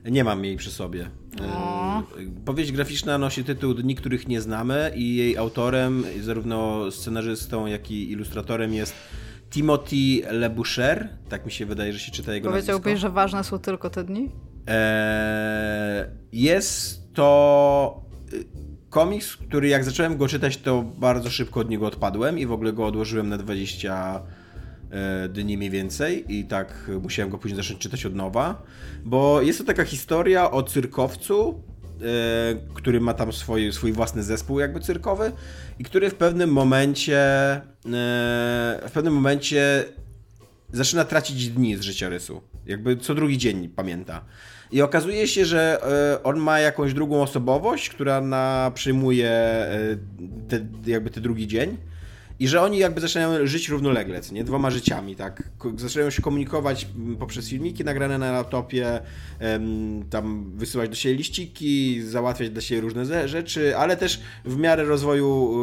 Nie mam jej przy sobie. E, powieść graficzna nosi tytuł Dni, których nie znamy i jej autorem, zarówno scenarzystą, jak i ilustratorem jest Timothy Leboucher. Tak mi się wydaje, że się czyta jego Powiedziałbyś, nazwisko. że ważne są tylko te dni? E, jest to y, komiks, który jak zacząłem go czytać, to bardzo szybko od niego odpadłem i w ogóle go odłożyłem na 20 e, dni mniej więcej i tak musiałem go później zacząć czytać od nowa, bo jest to taka historia o cyrkowcu, e, który ma tam swój, swój własny zespół jakby cyrkowy i który w pewnym momencie w pewnym momencie zaczyna tracić dni z życiorysu. Jakby co drugi dzień pamięta. I okazuje się, że e, on ma jakąś drugą osobowość, która na, przyjmuje e, te, jakby ten drugi dzień i że oni jakby zaczynają żyć równolegle, nie? Dwoma życiami, tak? Zaczynają się komunikować poprzez filmiki nagrane na laptopie, tam wysyłać do siebie liściki, załatwiać dla siebie różne rzeczy, ale też w miarę rozwoju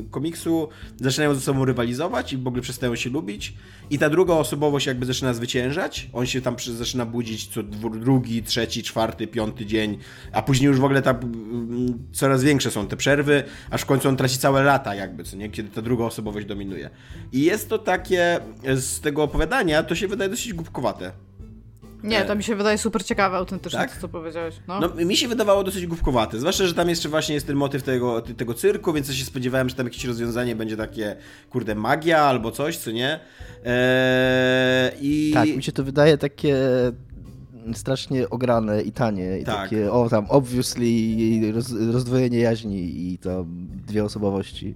y, komiksu zaczynają ze sobą rywalizować i w ogóle przestają się lubić i ta druga osobowość jakby zaczyna zwyciężać, on się tam zaczyna budzić co drugi, trzeci, czwarty, piąty dzień, a później już w ogóle ta, coraz większe są te przerwy, aż w końcu on traci całe lata jakby, co nie? Kiedy ta druga osobowość dominuje. I jest to takie, z tego opowiadania, to się wydaje dosyć głupkowate. Nie, to mi się wydaje super ciekawe, autentyczne, tak? to, co powiedziałeś. No. no. mi się wydawało dosyć głupkowate, zwłaszcza, że tam jeszcze właśnie jest ten motyw tego, tego cyrku, więc ja się spodziewałem, że tam jakieś rozwiązanie będzie takie, kurde, magia albo coś, co nie? Eee, i... Tak, mi się to wydaje takie strasznie ograne i tanie i tak. takie, o tam, obviously roz, rozdwojenie jaźni i to dwie osobowości.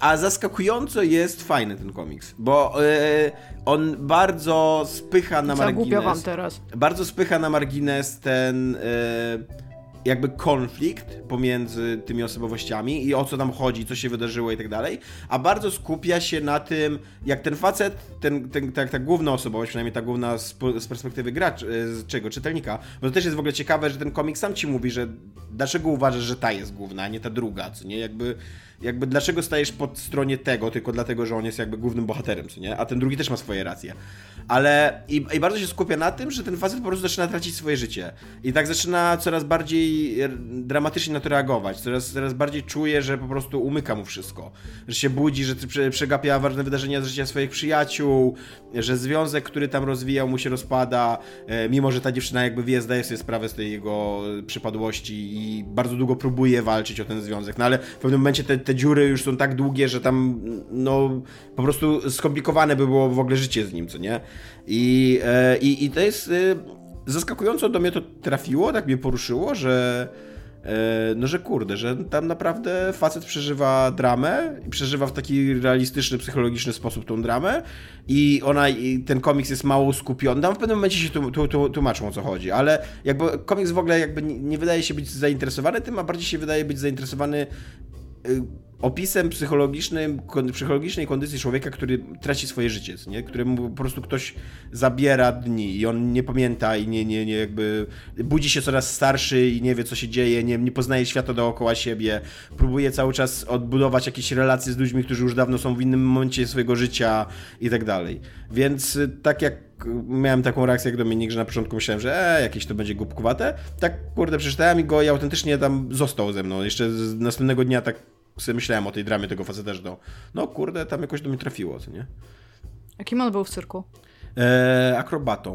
A zaskakująco jest fajny ten komiks, bo yy, on bardzo spycha na margines... wam teraz. Bardzo spycha na margines ten... Yy, jakby konflikt pomiędzy tymi osobowościami i o co tam chodzi, co się wydarzyło i tak dalej, a bardzo skupia się na tym, jak ten facet, ten, ten, ta, ta główna osobowość, przynajmniej ta główna z, z perspektywy gracz, e, z czego, czytelnika, bo to też jest w ogóle ciekawe, że ten komik sam ci mówi, że dlaczego uważasz, że ta jest główna, a nie ta druga, co nie, jakby jakby dlaczego stajesz pod stronie tego, tylko dlatego, że on jest jakby głównym bohaterem, co nie? A ten drugi też ma swoje racje. Ale i, i, bardzo się skupia na tym, że ten facet po prostu zaczyna tracić swoje życie. I tak zaczyna coraz bardziej dramatycznie na to reagować. Coraz, coraz bardziej czuje, że po prostu umyka mu wszystko. Że się budzi, że przegapia ważne wydarzenia z życia swoich przyjaciół, że związek, który tam rozwijał mu się rozpada, e, mimo że ta dziewczyna jakby wie, zdaje sobie sprawę z tej jego przypadłości i bardzo długo próbuje walczyć o ten związek. No ale w pewnym momencie te, te dziury już są tak długie, że tam no po prostu skomplikowane by było w ogóle życie z nim, co nie? I, e, i, i to jest e, zaskakująco do mnie to trafiło, tak mnie poruszyło, że e, no, że kurde, że tam naprawdę facet przeżywa dramę i przeżywa w taki realistyczny, psychologiczny sposób tą dramę i ona, i ten komiks jest mało skupiony. Tam w pewnym momencie się tłumaczą o co chodzi, ale jakby komiks w ogóle jakby nie, nie wydaje się być zainteresowany tym, a bardziej się wydaje być zainteresowany opisem psychologicznym, psychologicznej kondycji człowieka, który traci swoje życie, nie? któremu po prostu ktoś zabiera dni i on nie pamięta i nie, nie, nie jakby budzi się coraz starszy i nie wie, co się dzieje, nie, nie poznaje świata dookoła siebie, próbuje cały czas odbudować jakieś relacje z ludźmi, którzy już dawno są w innym momencie swojego życia i tak dalej. Więc y, tak jak miałem taką reakcję jak Dominik, że na początku myślałem, że e, jakieś to będzie głupkowate, tak kurde przeczytałem go i autentycznie tam został ze mną. Jeszcze następnego dnia tak sobie myślałem o tej dramie tego faceta, że to, no kurde, tam jakoś do mnie trafiło, co nie? A kim on był w cyrku? E, akrobatą.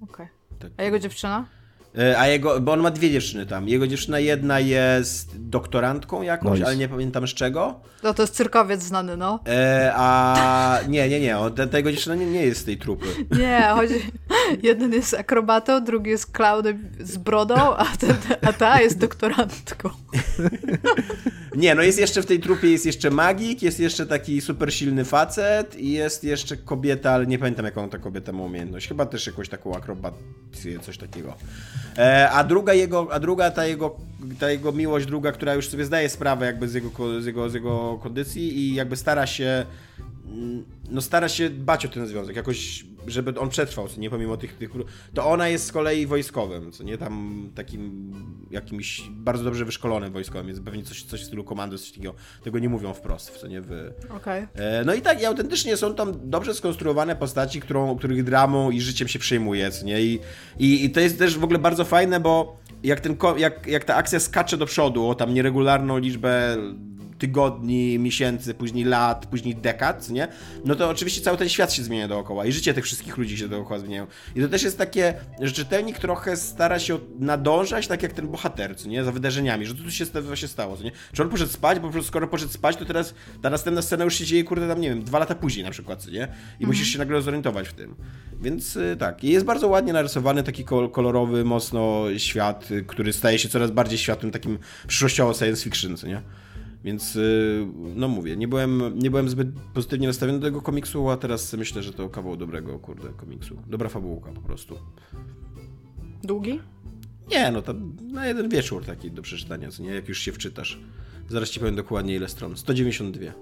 Okej. Okay. Tak. A jego dziewczyna? E, a jego, bo on ma dwie dziewczyny tam. Jego dziewczyna jedna jest doktorantką jakąś, Nice. ale nie pamiętam z czego. No to jest cyrkowiec znany, no. E, a nie, nie, nie, on, ta, ta jego dziewczyna nie, nie jest z tej trupy. Nie, chodzi... Jeden jest akrobatą, drugi jest klaunem z brodą, a, ten, a ta jest doktorantką. Nie, no jest jeszcze w tej trupie, jest jeszcze magik, jest jeszcze taki super silny facet i jest jeszcze kobieta, ale nie pamiętam jaką ta kobieta ma umiejętność. Chyba też jakąś taką akrobację, coś takiego. E, a druga jego, a druga ta jego, ta jego miłość, druga, która już sobie zdaje sprawę jakby z jego, z jego, z jego kondycji i jakby stara się no stara się dbać o ten związek, jakoś, żeby on przetrwał, co nie, pomimo tych, tych, to ona jest z kolei wojskowym, co nie, tam takim jakimś bardzo dobrze wyszkolonym wojskowym, jest pewnie coś, coś w stylu komando, coś takiego, tego nie mówią wprost, co nie, w, Okej. E, No i tak, i autentycznie są tam dobrze skonstruowane postaci, którą, których dramą i życiem się przejmuje, co nie? I, i, I to jest też w ogóle bardzo fajne, bo jak, ten, jak, jak ta akcja skacze do przodu o tam nieregularną liczbę tygodni, miesięcy, później lat, później dekad, nie? No to oczywiście cały ten świat się zmienia dookoła i życie tych wszystkich ludzi się dookoła zmieniają. I to też jest takie, że czytelnik trochę stara się nadążać, tak jak ten bohater, co nie? Za wydarzeniami, że to tu się, się stało, co nie? Czy on poszedł spać, bo po prostu skoro poszedł spać, to teraz ta następna scena już się dzieje, kurde, tam nie wiem, dwa lata później na przykład, co nie? I musisz się nagle zorientować w tym. Więc y, tak, I jest bardzo ładnie narysowany taki kol- kolorowy, mocno świat, y, który staje się coraz bardziej światem takim przyszłościowo science fiction, co nie? Więc y, no mówię, nie byłem, nie byłem zbyt pozytywnie nastawiony do tego komiksu, a teraz myślę, że to kawał dobrego, kurde, komiksu. Dobra fabułka po prostu. Długi? Nie, no to na jeden wieczór taki do przeczytania, co nie? Jak już się wczytasz. Zaraz ci powiem dokładnie ile stron. 192.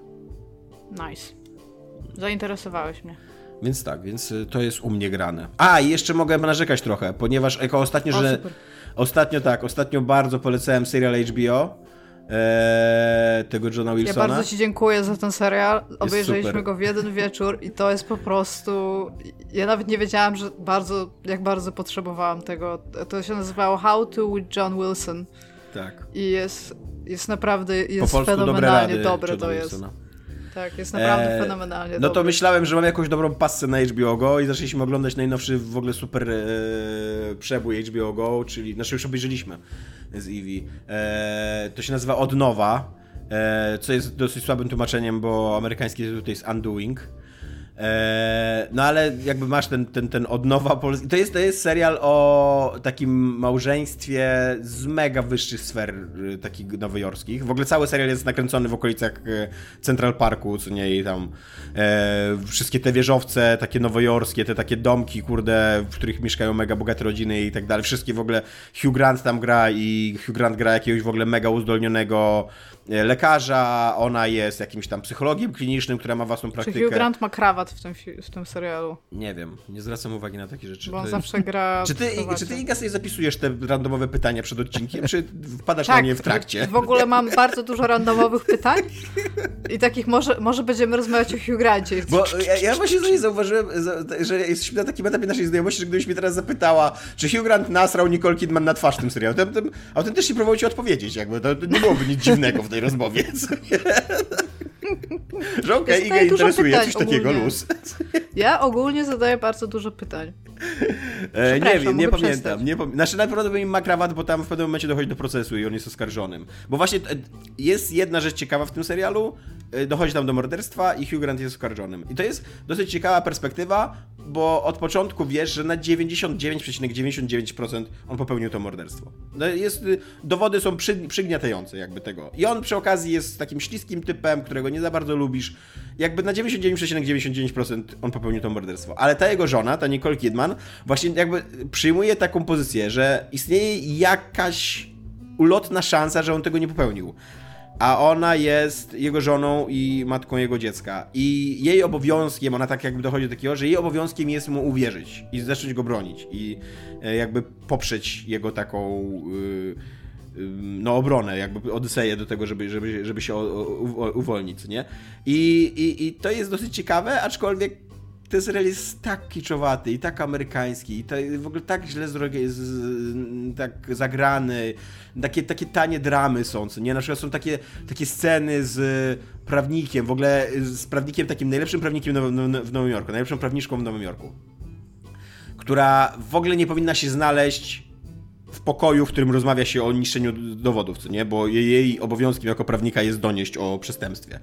Nice. Zainteresowałeś mnie. Więc tak, więc y, to jest u mnie grane. A, i jeszcze mogę narzekać trochę, ponieważ jako ostatnio, O, że... super. Ostatnio tak, ostatnio bardzo polecałem serial HBO e, tego Johna Ja Wilsona. bardzo Ci dziękuję za ten serial. Obejrzeliśmy go w jeden wieczór i to jest po prostu. Ja nawet nie wiedziałam, że bardzo, jak bardzo potrzebowałam tego. To się nazywało How to with John Wilson Tak. i jest, jest naprawdę Po jest dobre fenomenalnie dobre Johna to jest. Wilsona. Tak, jest naprawdę E, fenomenalnie No to dobre. myślałem, że mam jakąś dobrą pasę na HBO Go i zaczęliśmy oglądać najnowszy w ogóle super e, przebój HBO Go, czyli, znaczy już obejrzeliśmy z Eevee. E, to się nazywa Od Nowa, e, co jest dosyć słabym tłumaczeniem, bo amerykański tytuł to jest Undoing. E, no ale jakby masz ten, ten, ten od nowa polski. To jest, to jest serial o takim małżeństwie z mega wyższych sfer y, takich nowojorskich. W ogóle cały serial jest nakręcony w okolicach e, Central Parku, co nie i tam e, wszystkie te wieżowce takie nowojorskie, te takie domki, kurde, w których mieszkają mega bogate rodziny i tak dalej. Wszystkie w ogóle Hugh Grant tam gra i Hugh Grant gra jakiegoś w ogóle mega uzdolnionego lekarza, ona jest jakimś tam psychologiem klinicznym, która ma własną Czy praktykę. Hugh Grant ma krawat w tym, w tym serialu? Nie wiem, nie zwracam uwagi na takie rzeczy. Bo on To- zawsze gra. Czy ty, czy ty Iga sobie zapisujesz te randomowe pytania przed odcinkiem, czy wpadasz Tak, na nie w trakcie? W ogóle mam bardzo dużo randomowych pytań i takich może, może będziemy rozmawiać o Hugh Grancie. Bo ja, ja właśnie zauważyłem, za- że jesteśmy na takim etapie naszej znajomości, że gdybyś mnie teraz zapytała, czy Hugh Grant nasrał Nicole Kidman na twarz w tym serialu, to, to autentycznie próbował ci odpowiedzieć, jakby to, to nie byłoby nic dziwnego w tej rozmowie. Że okej, dużo interesuje coś takiego, ogólnie. luz. Ja ogólnie zadaję bardzo dużo pytań. E, nie wiem, nie pamiętam. przestać. Nie pamię- znaczy najprawdopodobniej ma krawat, bo tam w pewnym momencie dochodzi do procesu i on jest oskarżonym. Bo właśnie e, jest jedna rzecz ciekawa w tym serialu, e, dochodzi tam do morderstwa i Hugh Grant jest oskarżonym. I to jest dosyć ciekawa perspektywa, bo od początku wiesz, że na 99,99% on popełnił to morderstwo. No jest, y, dowody są przy, przygniatające jakby tego. I on przy okazji jest takim śliskim typem, którego nie za bardzo lubisz. Jakby na 99,99% on popełnił to morderstwo. Ale ta jego żona, ta Nicole Kidman, właśnie jakby przyjmuje taką pozycję, że istnieje jakaś ulotna szansa, że on tego nie popełnił. A ona jest jego żoną i matką jego dziecka. I jej obowiązkiem, ona tak jakby dochodzi do takiego, że jej obowiązkiem jest mu uwierzyć i zacząć go bronić. I e, jakby poprzeć jego taką. y, y, no, obronę, jakby odyseję do tego, żeby, żeby, żeby się uwolnić, nie? I, i, I to jest dosyć ciekawe, aczkolwiek ten serial jest tak kiczowaty i tak amerykański i to w ogóle tak źle zrobiony, tak zagrany, takie, takie tanie dramy są, co nie? Na przykład są takie, takie sceny z prawnikiem, w ogóle z prawnikiem, takim najlepszym prawnikiem w Nowym- w Nowym Jorku, najlepszą prawniczką w Nowym Jorku, która w ogóle nie powinna się znaleźć w pokoju, w którym rozmawia się o niszczeniu dowodów, co nie? Bo jej obowiązkiem jako prawnika jest donieść o przestępstwie.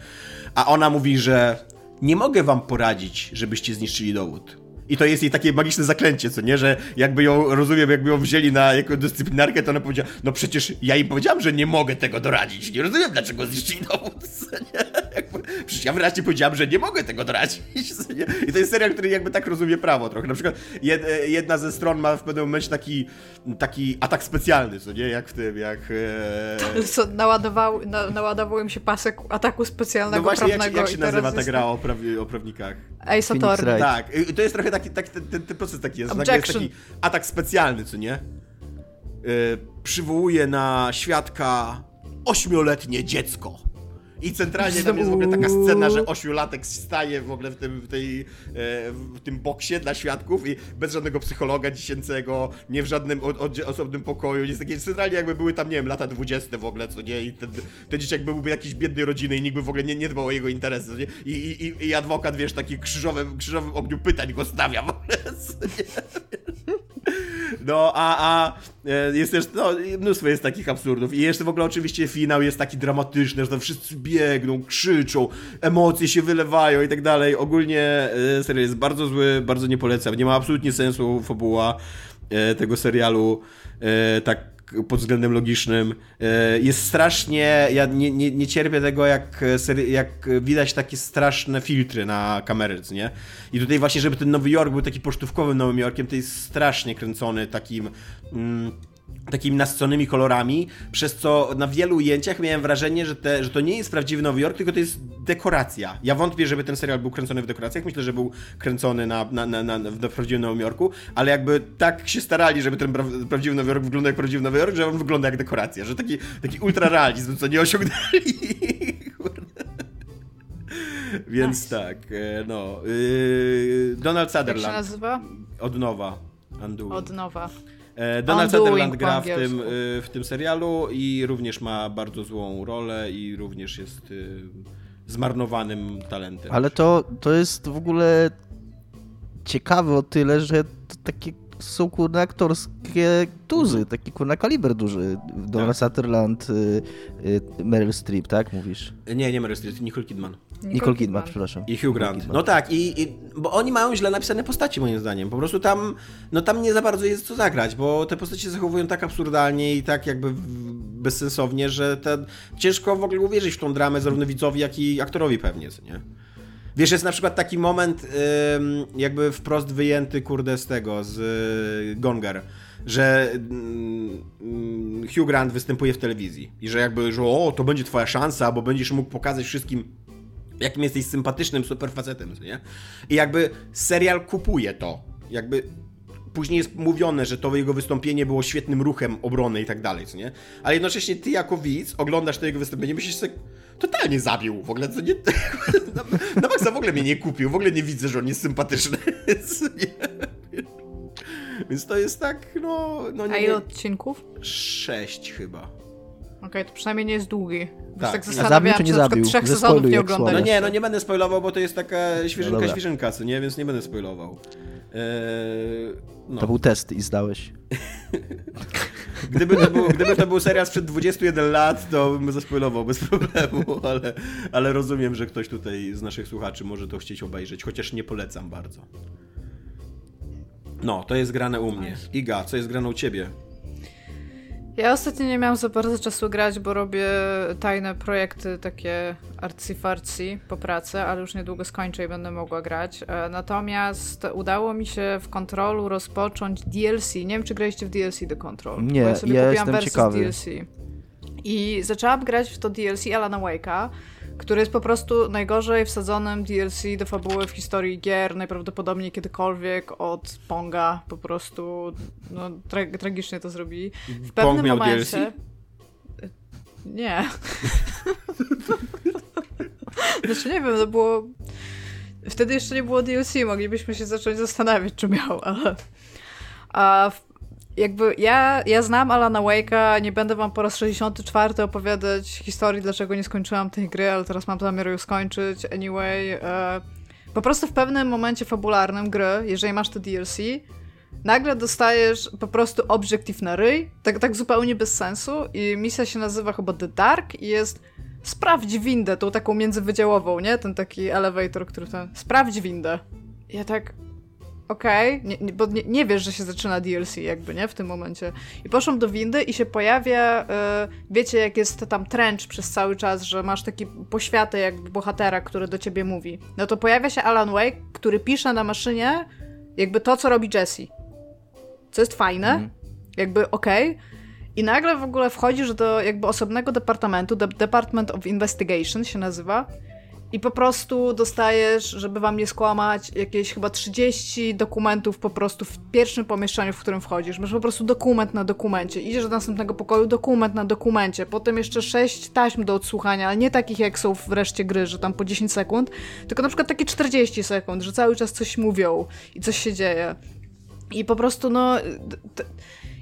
A ona mówi, że nie mogę wam poradzić, żebyście zniszczyli dowód. I to jest jej takie magiczne zaklęcie, co nie? Że jakby ją, rozumiem, jakby ją wzięli na jako dyscyplinarkę, to ona powiedziała, no przecież ja im powiedziałam, że nie mogę tego doradzić. Nie rozumiem, dlaczego zniszczyli dowód, co nie? Jakby, przecież ja wyraźnie powiedziałam, że nie mogę tego doradzić, co nie? I to jest serial, który jakby tak rozumie prawo trochę. Na przykład jed, jedna ze stron ma w pewnym momencie taki, taki atak specjalny, co nie? Jak w tym, jak... E... Co, naładował, na, naładował im się pasek ataku specjalnego no właśnie, prawnego. Jak, jak się nazywa ta gra o, prawi, o prawnikach? Ace Attorney. Tak, i to jest trochę taki, taki ten, ten, ten proces taki jest. Objection. jest taki atak specjalny, co nie? Yy, przywołuje na świadka ośmioletnie dziecko. I centralnie tam jest w ogóle taka scena, że ośmiolatek staje w ogóle w tym, w, tej, w tym boksie dla świadków i bez żadnego psychologa dziecięcego, nie w żadnym osobnym pokoju, jest takie centralnie jakby były tam, nie wiem, lata dwudzieste w ogóle, co nie, i ten, ten dzieciak byłby jakiś biednej rodziny i nikt by w ogóle nie, nie dbał o jego interesy? I, i, i adwokat, wiesz, taki krzyżowym, krzyżowym ogniu pytań go stawia w ogóle, No, a, a e, jest też, no, mnóstwo jest takich absurdów. I jeszcze w ogóle oczywiście finał jest taki dramatyczny, że tam wszyscy biegną, krzyczą, emocje się wylewają i tak dalej. Ogólnie e, serial jest bardzo zły, bardzo nie polecam. Nie ma absolutnie sensu fabuła e, tego serialu. Tak pod względem logicznym. E, jest strasznie, ja nie, nie, nie cierpię tego, jak, jak widać takie straszne filtry na kamery, nie? I tutaj właśnie, żeby ten Nowy Jork był taki pocztówkowym Nowym Jorkiem, to jest strasznie kręcony takim... Mm, takimi nasyconymi kolorami, przez co na wielu ujęciach miałem wrażenie, że, te, że to nie jest prawdziwy Nowy Jork, tylko to jest dekoracja. Ja wątpię, żeby ten serial był kręcony w dekoracjach, myślę, że był kręcony na, na, na, na, w prawdziwym Nowym Jorku, ale jakby tak się starali, żeby ten pra prawdziwy Nowy Jork wyglądał jak prawdziwy Nowy Jork, że on wygląda jak dekoracja, że taki, taki ultrarealizm, co nie osiągnęli. Więc tak, e, no. Yy, Donald Sutherland. Jak się nazywa? Od nowa. Undoing. Od nowa. E, Donald Sutherland gra w tym, y, w tym serialu i również ma bardzo złą rolę i również jest y, zmarnowanym talentem. Ale to, to jest w ogóle ciekawe o tyle, że to takie są kurna aktorskie tuzy, taki kurna kaliber duży. Donald tak. Sutherland, y, Meryl Streep, tak mówisz? Nie, nie Meryl Streep, Nicole Kidman. Nicole, Nicole Kidman, przepraszam. I Hugh Grant. No tak, i, i, bo oni mają źle napisane postaci moim zdaniem. Po prostu tam, no tam nie za bardzo jest co zagrać, bo te postacie się zachowują tak absurdalnie i tak jakby bezsensownie, że te, ciężko w ogóle uwierzyć w tą dramę zarówno widzowi, jak i aktorowi pewnie, nie? Wiesz, jest na przykład taki moment jakby wprost wyjęty, kurde, z tego, z y, Gonger, że mm, Hugh Grant występuje w telewizji i że jakby, że o, to będzie twoja szansa, bo będziesz mógł pokazać wszystkim jakim jesteś sympatycznym superfacetem, nie? I jakby serial kupuje to. Jakby później jest mówione, że to jego wystąpienie było świetnym ruchem obrony i tak dalej, co nie? Ale jednocześnie ty jako widz oglądasz to jego wystąpienie, myślisz sobie, totalnie zabił w ogóle, co nie... Na, na maksa w ogóle mnie nie kupił, w ogóle nie widzę, że on jest sympatyczny, Więc to jest tak, no... no nie, A ile odcinków? Sześć chyba. Okej, okay, to przynajmniej nie jest długi. Tak. tak zabił czy nie zabił? trzech sezonów nie oglądałem. No nie, no nie będę spoilował, bo to jest taka świeżynka, no świeżynka, co nie? Więc nie będę spoilował. Eee, no. To był test i zdałeś. gdyby, to był, gdyby to był serial sprzed 21 lat, to bym zaspoilował bez problemu, ale, ale rozumiem, że ktoś tutaj z naszych słuchaczy może to chcieć obejrzeć, chociaż nie polecam bardzo. No, to jest grane u mnie. Iga, co jest grane u ciebie? Ja ostatnio nie miałam za bardzo czasu grać, bo robię tajne projekty takie arcyfarci po pracy, ale już niedługo skończę i będę mogła grać. E, natomiast udało mi się w Controlu rozpocząć DLC. Nie wiem, czy graliście w DLC do Control. Nie, ja, sobie ja kupiłam jestem ciekawy. DLC. I zaczęłam grać w to DLC Alana Wake'a który jest po prostu najgorzej wsadzonym DLC do fabuły w historii gier, najprawdopodobniej kiedykolwiek od Ponga. Po prostu no, tra tragicznie to zrobili. W pewnym Pong miał momencie... DLC? Nie. znaczy nie wiem, to było... Wtedy jeszcze nie było DLC, moglibyśmy się zacząć zastanawiać, czy miał, ale... A w jakby ja, ja znam Alana Wake'a, nie będę wam po raz 64 opowiadać historii, dlaczego nie skończyłam tej gry, ale teraz mam zamiar ją skończyć. Anyway, e, po prostu w pewnym momencie fabularnym gry, jeżeli masz to DLC, nagle dostajesz po prostu obiektyw na ryj, tak, tak zupełnie bez sensu i misja się nazywa chyba The Dark i jest sprawdź windę, tą taką międzywydziałową, nie? Ten taki elevator, który ten... Sprawdź windę. Ja tak... Okej, okay. bo nie, nie, wiesz, że się zaczyna DLC jakby, nie? W tym momencie. I poszłam do windy i się pojawia, yy, wiecie, jak jest tam trench przez cały czas, że masz taki poświatę jakby bohatera, który do ciebie mówi. No to pojawia się Alan Wake, który pisze na maszynie jakby to, co robi Jesse. Co jest fajne, mm. jakby okej. Okay. I nagle w ogóle wchodzisz do jakby osobnego departamentu, De Department of Investigation się nazywa, i po prostu dostajesz, żeby wam nie skłamać, jakieś chyba 30 dokumentów po prostu w pierwszym pomieszczeniu, w którym wchodzisz. Masz po prostu dokument na dokumencie. Idziesz do następnego pokoju, dokument na dokumencie. Potem jeszcze 6 taśm do odsłuchania, ale nie takich jak są w reszcie gry, że tam po 10 sekund, tylko na przykład takie 40 sekund, że cały czas coś mówią i coś się dzieje. I po prostu no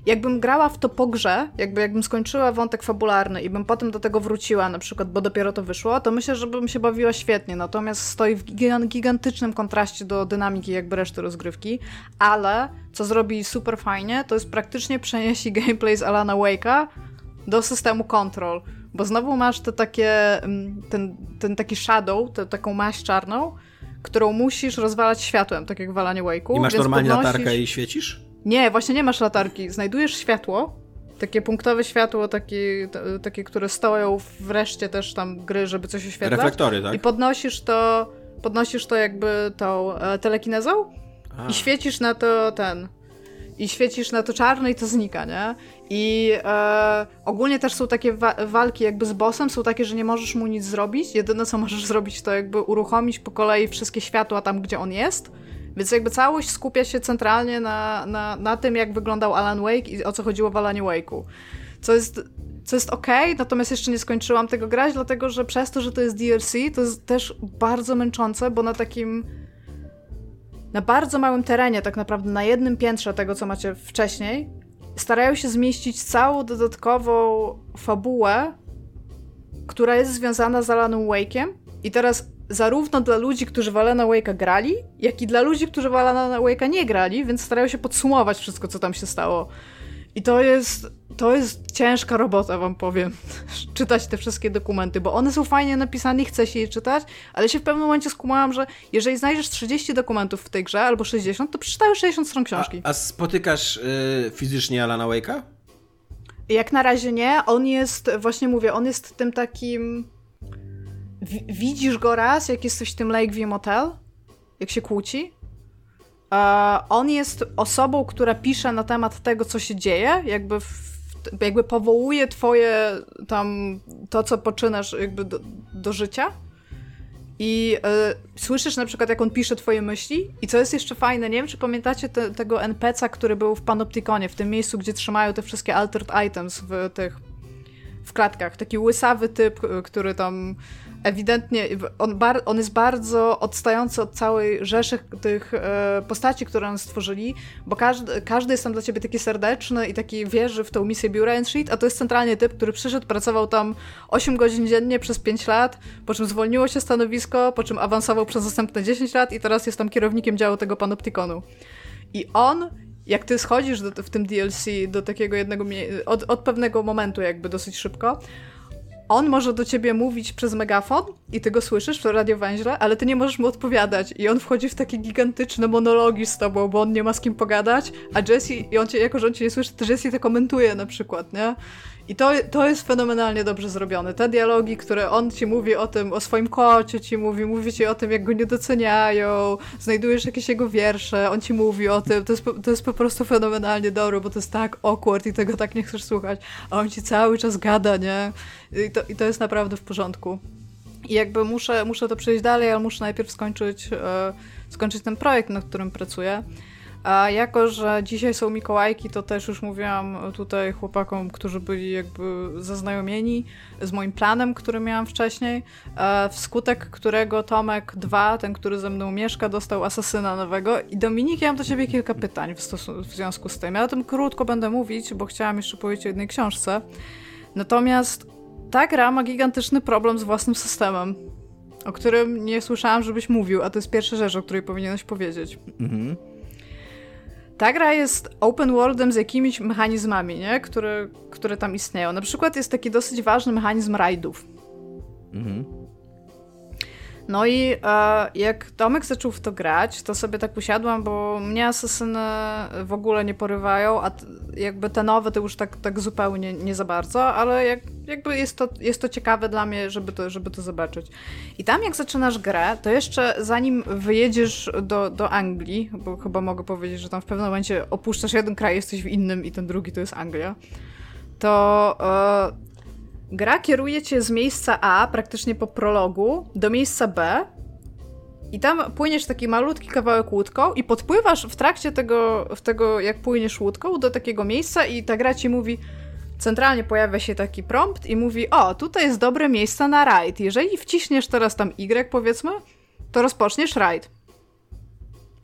jakbym grała w to po grze, jakby jakbym skończyła wątek fabularny i bym potem do tego wróciła, na przykład, bo dopiero to wyszło, to myślę, że bym się bawiła świetnie. Natomiast stoi w gigantycznym kontraście do dynamiki jakby reszty rozgrywki, ale co zrobi super fajnie, to jest praktycznie przenieść gameplay z Alana Wake'a do systemu Control. Bo znowu masz te takie, mm, ten, ten taki shadow, tę taką maść czarną, którą musisz rozwalać światłem, tak jak w Alanie Wake'u. I masz normalnie podnosisz... latarkę i świecisz? Nie, właśnie nie masz latarki. Znajdujesz światło, takie punktowe światło, takie, takie, które stoją wreszcie też tam gry, żeby coś oświetlać. Reflektory, tak? I podnosisz to, podnosisz to jakby tą e, telekinezą A. i świecisz na to ten, i świecisz na to czarno i to znika, nie? I e, ogólnie też są takie wa walki jakby z bossem, są takie, że nie możesz mu nic zrobić, jedyne co możesz zrobić to jakby uruchomić po kolei wszystkie światła tam, gdzie on jest więc jakby całość skupia się centralnie na, na, na tym, jak wyglądał Alan Wake i o co chodziło w Alanie Wake'u. Co jest, co jest ok, natomiast jeszcze nie skończyłam tego grać, dlatego że przez to, że to jest DLC, to jest też bardzo męczące, bo na takim na bardzo małym terenie, tak naprawdę na jednym piętrze tego, co macie wcześniej, starają się zmieścić całą dodatkową fabułę, która jest związana z Alanem Wake'iem. I teraz zarówno dla ludzi, którzy w Alana Wake'a grali, jak i dla ludzi, którzy w Alana Wake'a nie grali, więc starają się podsumować wszystko, co tam się stało. I to jest, to jest ciężka robota, wam powiem, czytać te wszystkie dokumenty, bo one są fajnie napisane i chce się je czytać, ale się w pewnym momencie skumałam, że jeżeli znajdziesz 30 dokumentów w tej grze, albo 60, to przeczytałeś 60 stron książki. A, a spotykasz y, fizycznie Alana Wake'a? Jak na razie nie. On jest, właśnie mówię, on jest tym takim widzisz go raz, jak jesteś w tym Lakeview Motel, jak się kłóci. Uh, on jest osobą, która pisze na temat tego, co się dzieje, jakby, w, jakby powołuje twoje tam, to co poczynasz jakby do, do życia. I y, słyszysz na przykład, jak on pisze twoje myśli. I co jest jeszcze fajne, nie wiem, czy pamiętacie te, tego NPC-a, który był w Panopticonie, w tym miejscu, gdzie trzymają te wszystkie altered items w tych w klatkach. Taki łysawy typ, który tam ewidentnie on, bar, on jest bardzo odstający od całej rzeszy tych e, postaci, które on stworzyli, bo każdy, każdy jest tam dla ciebie taki serdeczny i taki wierzy w tą misję biura Sheet, a to jest centralnie typ, który przyszedł, pracował tam 8 godzin dziennie przez 5 lat, po czym zwolniło się stanowisko, po czym awansował przez następne 10 lat i teraz jest tam kierownikiem działu tego panoptikonu. I on jak ty schodzisz do, w tym DLC do takiego jednego od, od pewnego momentu jakby dosyć szybko, on może do ciebie mówić przez megafon i ty go słyszysz w radiowęźle, ale ty nie możesz mu odpowiadać i on wchodzi w takie gigantyczne monologi z tobą, bo on nie ma z kim pogadać, a Jesse, i on cię, jako że on cię nie słyszy, to Jesse to komentuje na przykład, nie? I to, to jest fenomenalnie dobrze zrobione. Te dialogi, które on ci mówi o tym, o swoim kocie ci mówi, mówi ci o tym, jak go nie doceniają, znajdujesz jakieś jego wiersze, on ci mówi o tym, to jest, to jest po prostu fenomenalnie dobre, bo to jest tak awkward i tego tak nie chcesz słuchać, a on ci cały czas gada, nie? I to, i to jest naprawdę w porządku. I jakby muszę, muszę to przejść dalej, ale muszę najpierw skończyć, e, skończyć ten projekt, nad którym pracuję. A jako, że dzisiaj są Mikołajki, to też już mówiłam tutaj chłopakom, którzy byli jakby zaznajomieni z moim planem, który miałam wcześniej, wskutek którego Tomek 2, ten, który ze mną mieszka, dostał asasyna nowego. I Dominik, ja mam do ciebie kilka pytań w, w związku z tym. Ja o tym krótko będę mówić, bo chciałam jeszcze powiedzieć o jednej książce. Natomiast ta gra ma gigantyczny problem z własnym systemem, o którym nie słyszałam, żebyś mówił, a to jest pierwsza rzecz, o której powinieneś powiedzieć. Mhm. Ta gra jest open worldem z jakimiś mechanizmami, nie? Które, które tam istnieją. Na przykład jest taki dosyć ważny mechanizm rajdów. Mhm. No i e, jak Tomek zaczął w to grać, to sobie tak usiadłam, bo mnie asesyny w ogóle nie porywają, a jakby te nowe to już tak, tak zupełnie nie za bardzo, ale jak, jakby jest to, jest to ciekawe dla mnie, żeby to, żeby to zobaczyć. I tam jak zaczynasz grę, to jeszcze zanim wyjedziesz do, do Anglii, bo chyba mogę powiedzieć, że tam w pewnym momencie opuszczasz jeden kraj, jesteś w innym i ten drugi to jest Anglia, to e, Gra kieruje cię z miejsca A, praktycznie po prologu, do miejsca B i tam płyniesz taki malutki kawałek łódką i podpływasz w trakcie tego, w tego jak płyniesz łódką do takiego miejsca i ta gra ci mówi centralnie pojawia się taki prompt i mówi o, tutaj jest dobre miejsce na rajd. Jeżeli wciśniesz teraz tam Y powiedzmy, to rozpoczniesz rajd.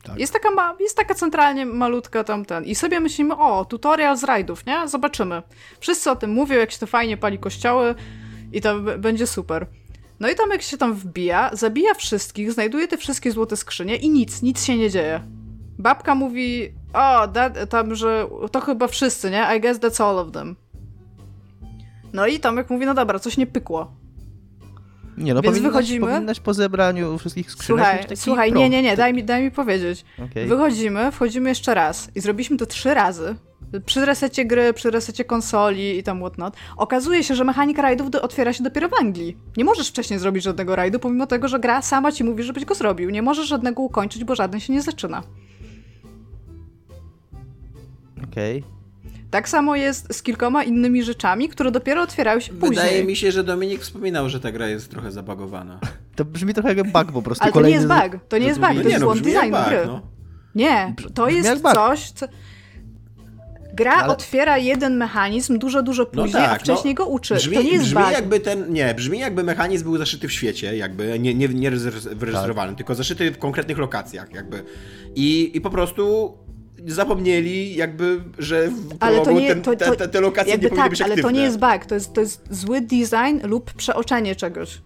Tak. Jest, taka ma, jest taka centralnie malutka tamten. I sobie myślimy, o, tutorial z rajdów, nie? Zobaczymy. Wszyscy o tym mówią, jak się to fajnie pali kościoły i to będzie super. No i tam jak się tam wbija, zabija wszystkich, znajduje te wszystkie złote skrzynie i nic, nic się nie dzieje. Babka mówi, o, that, tam, że to chyba wszyscy, nie? I guess that's all of them. No i Tomek mówi, no dobra, coś nie pykło. Nie, no Więc powinnaś, wychodzimy. Powinnaś po zebraniu wszystkich skrzynek Słuchaj, słuchaj nie, nie, nie, daj mi, daj mi powiedzieć. Okay. Wychodzimy, wchodzimy jeszcze raz i zrobiliśmy to trzy razy. Przy resecie gry, przy resecie konsoli i tam whatnot. Okazuje się, że mechanika rajdów do, otwiera się dopiero w Anglii. Nie możesz wcześniej zrobić żadnego rajdu, pomimo tego, że gra sama ci mówi, żebyś go zrobił. Nie możesz żadnego ukończyć, bo żaden się nie zaczyna. Okej. Okay. Tak samo jest z kilkoma innymi rzeczami, które dopiero otwierają się później. Wydaje mi się, że Dominik wspominał, że ta gra jest trochę zabagowana. To brzmi trochę jak bug po prostu. Ale to nie jest bug, to nie jest bug, to jest no, błąd designu gry. No. Nie, to jest coś, co... Gra Ale... otwiera jeden mechanizm dużo, dużo no później, no tak, a wcześniej no, go uczy. Brzmi, to nie jest brzmi bug. jakby ten, nie, brzmi jakby mechanizm był zaszyty w świecie, jakby nie, nie, nie tak. tylko zaszyty w konkretnych lokacjach, jakby. I, i po prostu zapomnieli jakby, że w ale to nie, ten, to, to, te, te, lokacje nie powinny tak, być aktywne. Ale to nie jest bug, to jest, to jest zły design lub przeoczenie czegoś.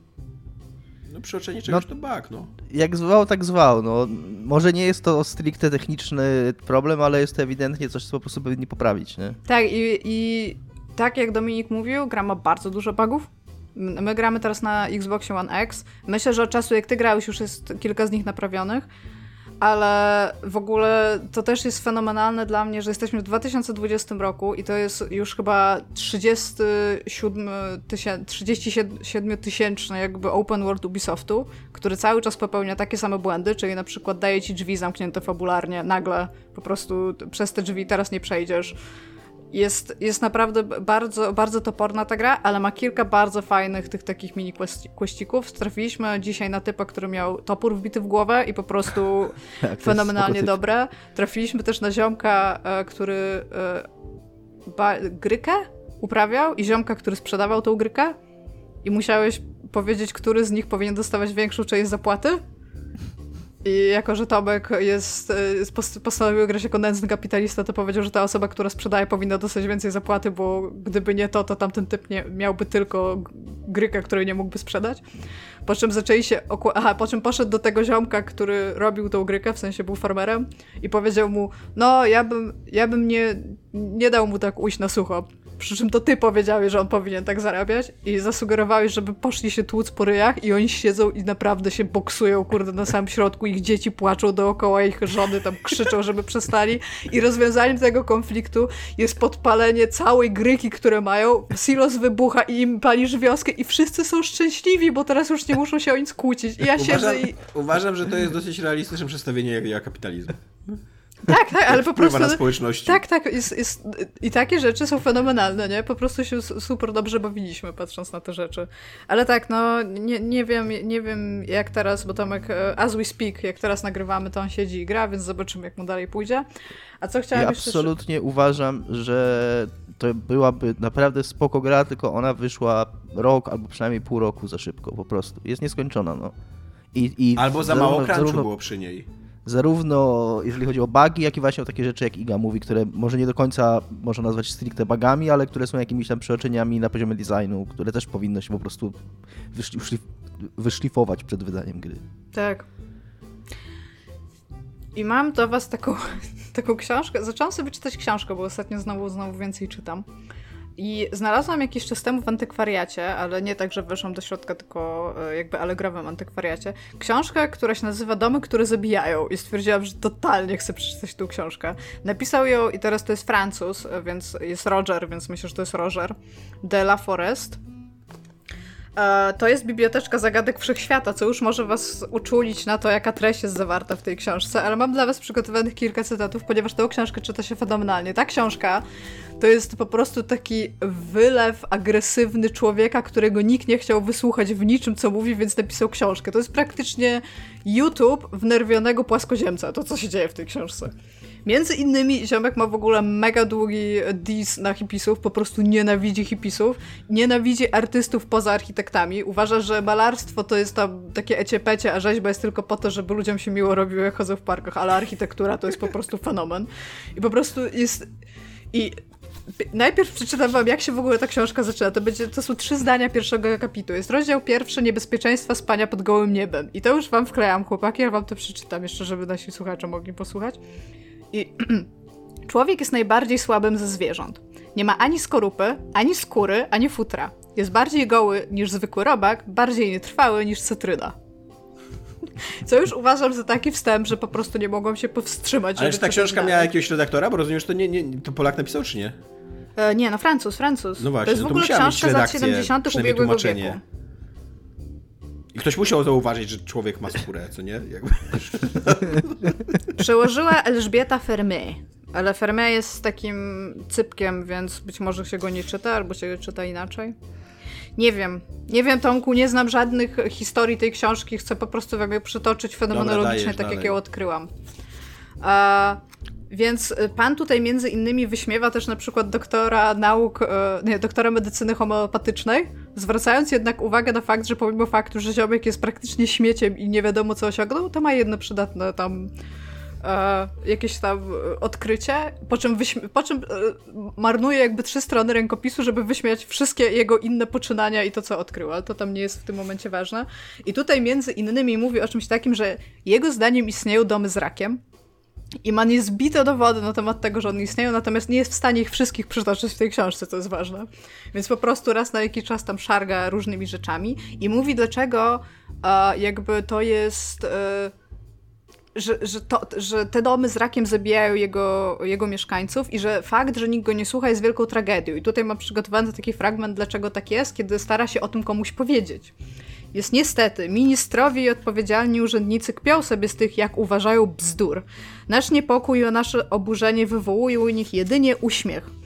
No przeoczenie czegoś no, to bug, no. Jak zwał, tak zwał, no. Może nie jest to stricte techniczny problem, ale jest to ewidentnie coś, co po prostu powinni poprawić, nie? Tak i, i tak jak Dominik mówił, gra ma bardzo dużo bugów. My gramy teraz na Xbox One X. Myślę, że od czasu jak ty grałeś już jest kilka z nich naprawionych ale w ogóle to też jest fenomenalne dla mnie, że jesteśmy w 2020 roku i to jest już chyba 37 tysięczny 37 tysięczny jakby open world Ubisoftu, który cały czas popełnia takie same błędy, czyli na przykład daje ci drzwi zamknięte fabularnie, nagle po prostu przez te drzwi teraz nie przejdziesz jest, jest naprawdę bardzo, bardzo toporna ta gra, ale ma kilka bardzo fajnych tych takich mini questików. Trafiliśmy dzisiaj na typa, który miał topór wbity w głowę i po prostu tak, fenomenalnie dobre. Trafiliśmy też na ziomka, e, który e, grykę uprawiał i ziomka, który sprzedawał tą grykę i musiałeś powiedzieć, który z nich powinien dostawać większą część zapłaty i jako, że Tomek jest, y, postanowił grać jako nędzny kapitalista, to powiedział, że ta osoba, która sprzedaje, powinna dostać więcej zapłaty, bo gdyby nie to, to tamten typ nie, miałby tylko grykę, której nie mógłby sprzedać. Po czym zaczęli się. Aha, po czym poszedł do tego ziomka, który robił tą grykę, w sensie był farmerem, i powiedział mu: No, ja bym, ja bym nie, nie dał mu tak ujść na sucho. Przy czym to ty powiedziałeś, że on powinien tak zarabiać i zasugerowałeś, żeby poszli się tłuc po ryjach i oni siedzą i naprawdę się boksują, kurde, na samym środku. Ich dzieci płaczą dookoła, ich żony tam krzyczą, żeby przestali. I rozwiązaniem tego konfliktu jest podpalenie całej gryki, które mają. Silos wybucha i im palisz wioskę i wszyscy są szczęśliwi, bo teraz już nie muszą się o nic kłócić. I ja uważam, siedzę i... Uważam, że to jest dosyć realistyczne przedstawienie kapitalizmu. Tak, tak, ale po prostu. na społeczności. Tak, tak. Jest, jest, I takie rzeczy są fenomenalne, nie? Po prostu się super dobrze bawiliśmy, patrząc na te rzeczy. Ale tak, no, nie, nie wiem, nie wiem jak teraz, bo Tomek, e, as we speak, jak teraz nagrywamy, to on siedzi i gra, więc zobaczymy, jak mu dalej pójdzie. A co chciałem ja jeszcze... absolutnie uważam, że to byłaby naprawdę spoko gra, tylko ona wyszła rok albo przynajmniej pół roku za szybko, po prostu. Jest nieskończona, no. I, i albo za mało crunchu zarówno... było przy niej zarówno jeżeli chodzi o bugi, jak i właśnie o takie rzeczy jak Iga mówi, które może nie do końca można nazwać stricte bugami, ale które są jakimiś tam przeoczeniami na poziomie designu, które też powinno się po prostu wyszlif wyszlifować przed wydaniem gry. Tak. I mam do was taką taką książkę, zaczęłam sobie czytać książkę, bo ostatnio znowu, znowu więcej czytam. I znalazłam jakiś czas temu w antykwariacie, ale nie tak, że weszłam do środka, tylko e, jakby alegrowym antykwariacie, książkę, która się nazywa Domy, które zabijają. I stwierdziłam, że totalnie chcę przeczytać tą książkę. Napisał ją, i teraz to jest Francuz, więc jest Roger, więc myślę, że to jest Roger, de la Forest. To jest biblioteczka zagadek wszechświata, co już może was uczulić na to, jaka treść jest zawarta w tej książce, ale mam dla was przygotowanych kilka cytatów, ponieważ tę książkę czyta się fenomenalnie. Ta książka to jest po prostu taki wylew agresywny człowieka, którego nikt nie chciał wysłuchać w niczym, co mówi, więc napisał książkę. To jest praktycznie YouTube wnerwionego płaskoziemca, to co się dzieje w tej książce. Między innymi ziomek ma w ogóle mega długi diss na hipisów, po prostu nienawidzi hipisów, nienawidzi artystów poza architektami. Uważa, że malarstwo to jest tam takie eciepecie, a rzeźba jest tylko po to, żeby ludziom się miło robiło, jak chodzą w parkach, ale architektura to jest po prostu fenomen. I po prostu jest... I najpierw przeczytam wam, jak się w ogóle ta książka zaczyna. To, będzie, to są trzy zdania pierwszego akapitu. Jest rozdział pierwszy, niebezpieczeństwa spania pod gołym niebem. I to już wam wklejam, chłopaki, ja wam to przeczytam jeszcze, żeby nasi słuchacze mogli posłuchać. I człowiek jest najbardziej słabym ze zwierząt. Nie ma ani skorupy, ani skóry, ani futra. Jest bardziej goły niż zwykły robak, bardziej nietrwały niż cytryna. Co już uważam za taki wstęp, że po prostu nie mogłam się powstrzymać. Ale czy ta książka miała jakiegoś redaktora? Bo rozumiem, że to nie, nie to Polak napisał, czy nie? E, nie, no Francuz, Francuz. No właśnie, to jest w no ogóle książka z lat 70. ubiegłego wieku. Ktoś musiał zauważyć, że człowiek ma skórę, co nie? Jakby. Przełożyła Elżbieta Fermé. Ale Fermé jest takim cypkiem, więc być może się go nie czyta, albo się czyta inaczej. Nie wiem. Nie wiem, Tomku, nie znam żadnych historii tej książki. Chcę po prostu wam je przytoczyć fenomenologicznie, Dobra, tak dalej. jak je odkryłam. A, więc pan tutaj między innymi wyśmiewa też na przykład doktora nauk, e, nie, doktora medycyny homeopatycznej, zwracając jednak uwagę na fakt, że pomimo faktu, że ziomek jest praktycznie śmieciem i nie wiadomo co osiągnął, to ma jedno przydatne tam e, jakieś tam odkrycie, po czym, po czym e, marnuje jakby trzy strony rękopisu, żeby wyśmiać wszystkie jego inne poczynania i to, co odkrył, ale to tam nie jest w tym momencie ważne. I tutaj między innymi mówi o czymś takim, że jego zdaniem istnieją domy z rakiem, i ma niezbite dowody na temat tego, że one istnieją, natomiast nie jest w stanie ich wszystkich przytoczyć w tej książce, co jest ważne. Więc po prostu raz na jakiś czas tam szarga różnymi rzeczami i mówi, dlaczego e, jakby to jest. E, że, że, to, że te domy z rakiem zabijają jego, jego mieszkańców i że fakt, że nikt go nie słucha jest wielką tragedią. I tutaj mam przygotowany taki fragment, dlaczego tak jest, kiedy stara się o tym komuś powiedzieć jest niestety, ministrowie i odpowiedzialni urzędnicy kpią sobie z tych, jak uważają, bzdur. Nasz niepokój i nasze oburzenie wywołują u nich jedynie uśmiech.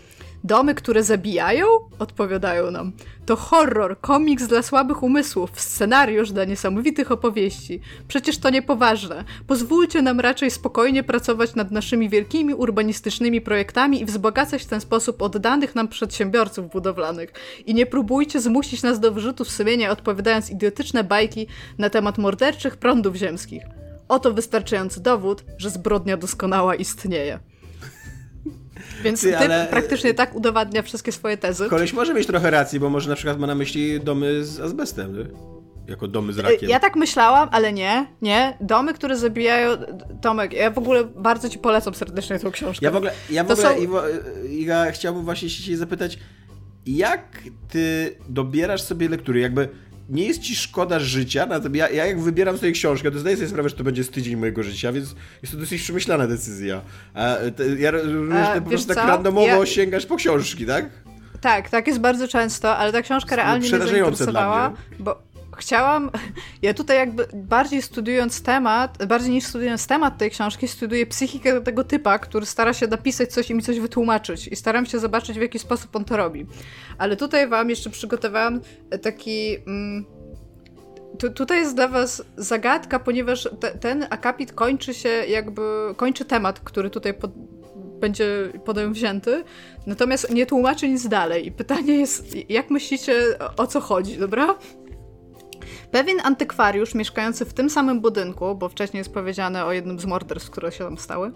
Domy, które zabijają? Odpowiadają nam. To horror, komiks dla słabych umysłów, scenariusz dla niesamowitych opowieści. Przecież to niepoważne. Pozwólcie nam raczej spokojnie pracować nad naszymi wielkimi urbanistycznymi projektami i wzbogacać w ten sposób oddanych nam przedsiębiorców budowlanych. I nie próbujcie zmusić nas do wyrzutów sumienia, odpowiadając idiotyczne bajki na temat morderczych prądów ziemskich. Oto wystarczający dowód, że zbrodnia doskonała istnieje. Więc Ty, ale... praktycznie tak udowadnia wszystkie swoje tezy. Koleś może mieć trochę racji, bo może na przykład ma na myśli domy z azbestem, nie? Jako domy z rakiem. Ja tak myślałam, ale nie, nie. Domy, które zabijają... Tomek, ja w ogóle bardzo ci polecam serdecznie tą książkę. Ja w ogóle, ja w ogóle są... Iwo, ja chciałbym właśnie się zapytać, jak ty dobierasz sobie lektury? Jakby nie jest ci szkoda życia, natomiast ja, ja jak wybieram sobie książkę, to zdaję sobie sprawę, że to będzie z tydzień mojego życia, więc jest to dosyć przemyślana decyzja. A, te, ja rozumiem, że po prostu tak randomowo ja... sięgasz po książki, tak? Tak, tak jest bardzo często, ale ta książka realnie mnie zainteresowała, bo chciałam, ja tutaj jakby bardziej studiując temat, bardziej niż studiując temat tej książki, studiuję psychikę tego typa, który stara się napisać coś i mi coś wytłumaczyć i staram się zobaczyć, w jaki sposób on to robi. Ale tutaj wam jeszcze przygotowałam taki... Mm, tu, tutaj jest dla was zagadka, ponieważ te, ten akapit kończy się jakby, kończy temat, który tutaj pod, będzie potem wzięty, natomiast nie tłumaczy nic dalej. I pytanie jest, jak myślicie, o co chodzi, dobra? Pewien antykwariusz mieszkający w tym samym budynku, bo wcześniej jest powiedziane o jednym z morderstw, które się tam stały,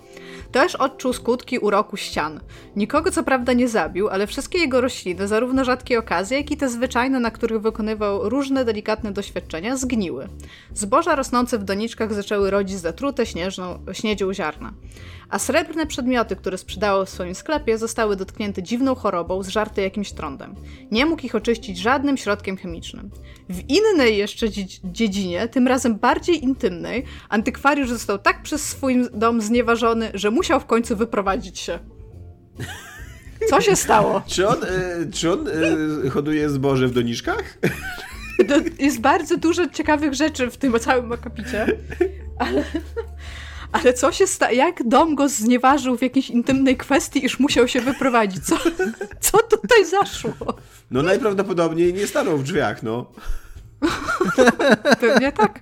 też odczuł skutki uroku ścian. Nikogo co prawda nie zabił, ale wszystkie jego rośliny, zarówno rzadkie okazje, jak i te zwyczajne, na których wykonywał różne delikatne doświadczenia, zgniły. Zboża rosnące w doniczkach zaczęły rodzić zatrute śnieżną, śniedzią ziarna. A srebrne przedmioty, które sprzedało w swoim sklepie, zostały dotknięte dziwną chorobą, zżarte jakimś trądem. Nie mógł ich oczyścić żadnym środkiem chemicznym. W innej jeszcze dziedzinie, tym razem bardziej intymnej, antykwariusz został tak przez swój dom znieważony, że musiał w końcu wyprowadzić się. Co się stało? Czy on, y, czy on y, hoduje zboże w doniczkach? jest bardzo dużo ciekawych rzeczy w tym całym akapicie, ale, ale co się stało? Jak dom go znieważył w jakiejś intymnej kwestii, iż musiał się wyprowadzić? Co, co tutaj zaszło? No najprawdopodobniej nie stanął w drzwiach, no. Pewnie tak.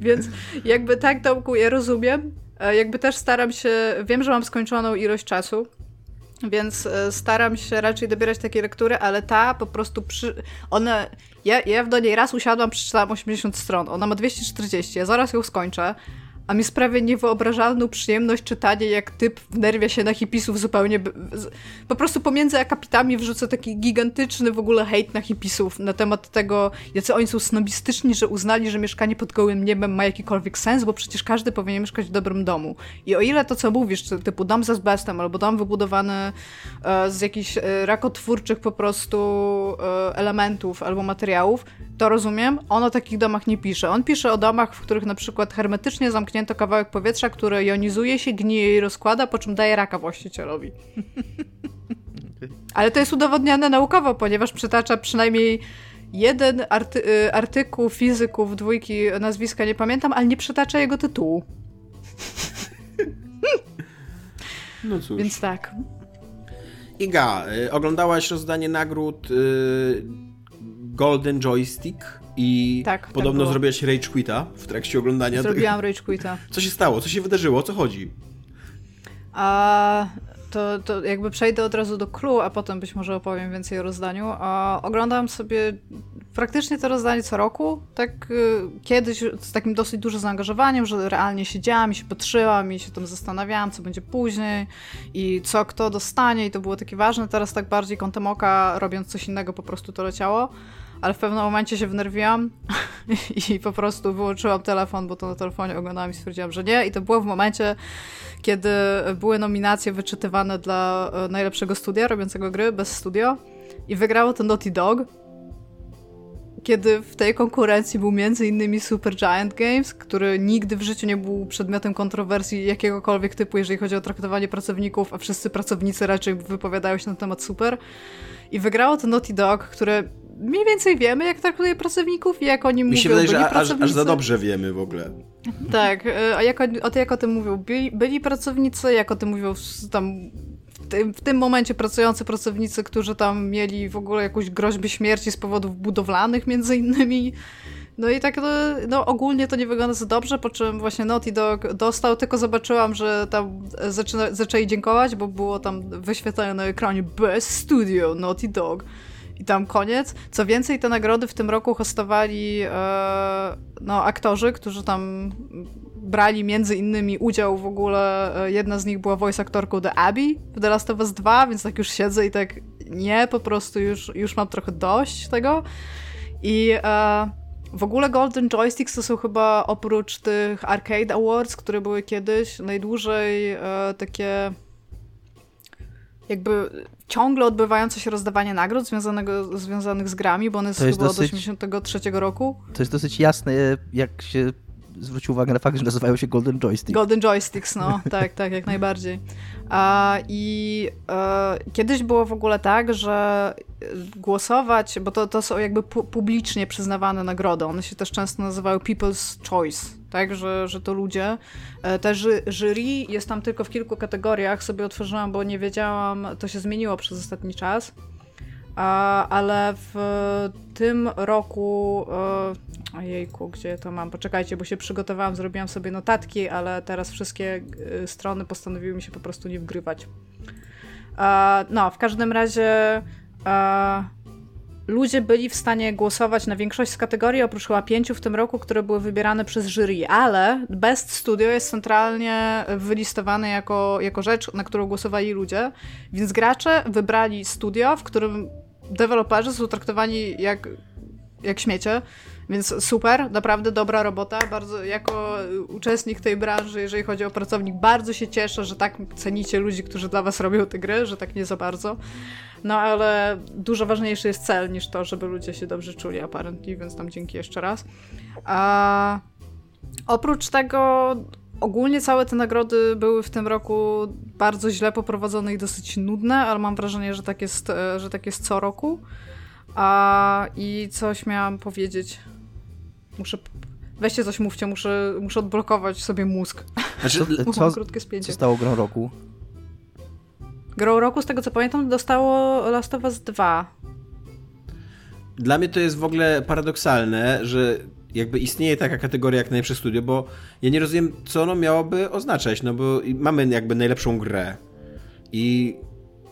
Więc jakby tak, Tomku, ja rozumiem. E, jakby też staram się, wiem, że mam skończoną ilość czasu, więc e, staram się raczej dobierać takie lektury, ale ta po prostu przy... One... Ja, ja do niej raz usiadłam, przeczytałam 80 stron. Ona ma 240, ja zaraz ją skończę a mi sprawia niewyobrażalną przyjemność czytanie, jak typ wnerwia się na hipisów zupełnie. Po prostu pomiędzy akapitami wrzucę taki gigantyczny w ogóle hejt na hipisów na temat tego, jacy oni są snobistyczni, że uznali, że mieszkanie pod gołym niebem ma jakikolwiek sens, bo przecież każdy powinien mieszkać w dobrym domu. I o ile to, co mówisz, typu dom z azbestem albo dom wybudowany e, z jakichś e, rakotwórczych po prostu e, elementów albo materiałów, to rozumiem, on o takich domach nie pisze. On pisze o domach, w których na przykład hermetycznie zamknięto kawałek powietrza, który jonizuje się, gnije i rozkłada, po czym daje raka właścicielowi. Ale to jest udowodnione naukowo, ponieważ przytacza przynajmniej jeden arty y, artykuł fizyków dwójki, nazwiska nie pamiętam, ale nie przytacza jego tytułu. No cóż. Więc tak. Iga, y, oglądałaś rozdanie nagród y, Golden Joystick i tak, tak podobno tak zrobiłaś Rage Quita w trakcie oglądania. Zrobiłam Rage Quita. Co się stało? Co się wydarzyło? O co chodzi? A to, to jakby przejdę od razu do clue, a potem być może opowiem więcej o rozdaniu. A oglądam sobie praktycznie to rozdanie co roku, tak y, kiedyś z takim dosyć dużym zaangażowaniem, że realnie siedziałam i się patrzyłam i się tam zastanawiałam, co będzie później i co kto dostanie i to było takie ważne. Teraz tak bardziej kątem oka, robiąc coś innego, po prostu to leciało ale w pewnym momencie się wnerwiłam i po prostu wyłączyłam telefon, bo to na telefonie oglądałam i stwierdziłam, że nie. I to było w momencie, kiedy były nominacje wyczytywane dla e, najlepszego studia robiącego gry bez studio i wygrało to Naughty Dog. Kiedy w tej konkurencji był innymi Super Giant Games, który nigdy w życiu nie był przedmiotem kontrowersji jakiegokolwiek typu, jeżeli chodzi o traktowanie pracowników, a wszyscy pracownicy raczej wypowiadają się na temat super. I wygrało to Naughty Dog, które mniej więcej wiemy, jak traktuje pracowników i jak oni mówią. Mi się wydaje, że aż, aż, za dobrze wiemy w ogóle. Tak, e, a jak, o, jak o tym mówią byli, byli pracownicy, jak o tym mówią tam w tym, w tym momencie pracujący pracownicy, którzy tam mieli w ogóle jakąś groźbę śmierci z powodów budowlanych między innymi. No i tak no, no, ogólnie to nie wygląda za dobrze, po czym właśnie Naughty Dog dostał, tylko zobaczyłam, że tam zaczyna, zaczęli dziękować, bo było tam wyświetlone na ekranie Best Studio Naughty Dog. I tam koniec. Co więcej, te nagrody w tym roku hostowali e, no, aktorzy, którzy tam brali między innymi udział w ogóle, e, jedna z nich była voice aktorką The Abby w The Last of Us 2, więc tak już siedzę i tak nie, po prostu już, już mam trochę dość tego. I e, w ogóle Golden Joysticks to są chyba oprócz tych Arcade Awards, które były kiedyś, najdłużej e, takie jakby ciągle odbywające się rozdawanie nagród związanego, związanych z grami, bo one jest, chyba dosyć, od 83 roku. To jest dosyć jasne, jak się zwróci uwagę na fakt, że nazywają się Golden Joysticks. Golden Joysticks, no, tak, tak, jak najbardziej. A, I e, kiedyś było w ogóle tak, że głosować, bo to, to są jakby pu publicznie przyznawane nagrody, one się też często nazywają People's Choice, tak, że, że to ludzie. E, te jury jest tam tylko w kilku kategoriach, sobie otworzyłam, bo nie wiedziałam, to się zmieniło przez ostatni czas ale w tym roku. E, ojejku, gdzie to mam? Poczekajcie, bo się przygotowałam, zrobiłam sobie notatki, ale teraz wszystkie e, strony postanowiły mi się po prostu nie wgrywać. No, w każdym razie ludzie byli w stanie głosować na większość z kategorii, oprócz chyba pięciu w tym roku, które były wybierane przez jury, ale Best Studio jest centralnie wylistowany jako, jako rzecz, na którą głosowali ludzie, więc gracze wybrali studio, w którym deweloperzy są traktowani jak, jak śmiecie Więc super, naprawdę dobra robota. Bardzo jako uczestnik tej branży, jeżeli chodzi o pracownik, bardzo się cieszę, że tak cenicie ludzi, którzy dla was robią te gry, że tak nie za bardzo. No ale dużo ważniejszy jest cel niż to, żeby ludzie się dobrze czuli apparently, więc tam dzięki jeszcze raz. A oprócz tego ogólnie całe te nagrody były w tym roku bardzo źle poprowadzone i dosyć nudne, ale mam wrażenie, że tak jest, e, że tak jest co roku. A i coś miałam powiedzieć. Muszę. Weźcie coś mówcie, muszę, muszę odblokować sobie mózg. Znaczy, Co, krótkie spięcie. co stało grą roku? Grą roku, z tego co pamiętam, dostało Last of Us 2. Dla mnie to jest w ogóle paradoksalne, że jakby istnieje taka kategoria jak najlepsze studio, bo ja nie rozumiem, co ono miałoby oznaczać, no bo mamy jakby najlepszą grę i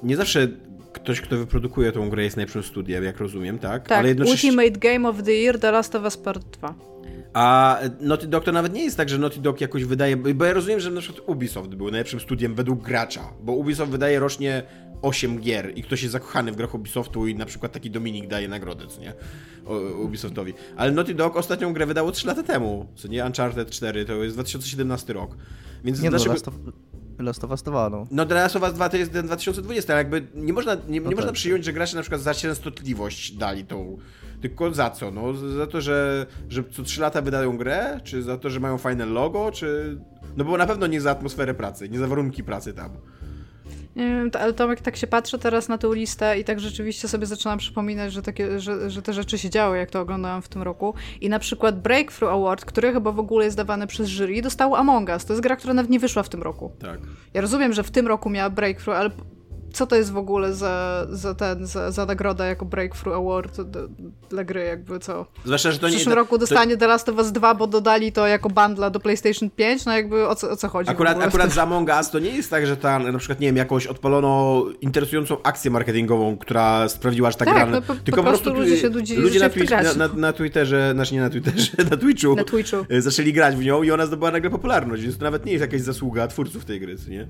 nie zawsze ktoś, kto wyprodukuje tą grę jest najlepszym studiem, jak rozumiem, tak? Tak, Ale jednocześnie... Ultimate Game of the Year The Last of Us Part 2. A Naughty Dog to nawet nie jest tak, że Naughty Dog jakoś wydaje, bo ja rozumiem, że na przykład Ubisoft był najlepszym studiem według gracza, bo Ubisoft wydaje rocznie 8 gier i ktoś jest zakochany w grach Ubisoftu i na przykład taki Dominik daje nagrodę, co nie? Ubisoftowi. Ale Naughty Dog ostatnią grę wydało 3 lata temu, co nie? Uncharted 4 to jest 2017 rok. Więc Nie no, dlaczego... Of, Last of Us 2, no. No The Last of Us 2 to jest ten 2020, ale jakby nie można, nie, nie No można tak. przyjąć, że gracze na przykład za częstotliwość dali tą. Tylko za co? No, za to, że, że co 3 lata wydają grę? Czy za to, że mają fajne logo? Czy. No bo na pewno nie za atmosferę pracy, nie za warunki pracy tam. Nie wiem, ale Tomek, tak się patrzę teraz na tę listę i tak rzeczywiście sobie zaczynam przypominać, że, takie, że, że te rzeczy się działy, jak to oglądałam w tym roku. I na przykład Breakthrough Award, który chyba w ogóle jest dawany przez jury, dostało Among Us. To jest gra, która nawet nie wyszła w tym roku. Tak. Ja rozumiem, że w tym roku miała Breakthrough, ale co to jest w ogóle za, za, ten, za, za nagroda jako Breakthrough Award dla gry, jakby co? Zwłaszcza, że to W nie. przyszłym to, roku dostanie The Last of Us 2, bo dodali to jako bundla do PlayStation 5, no jakby o co, o co chodzi? w Akurat, w akurat za Among Us to nie jest tak, że tam na przykład, nie wiem, jakąś odpalono interesującą akcję marketingową, która sprawiła, że ta Tak, gra... no po- po tylko prostu ludzie się nudzili, ludzie na, w to Twitch, na, na, na Twitterze, znaczy nie na Twitterze, na Twitchu, Na Twitchu. e, zaczęli grać w nią i ona zdobyła nagle popularność, więc to nawet nie jest jakaś zasługa twórców tej gry, co nie?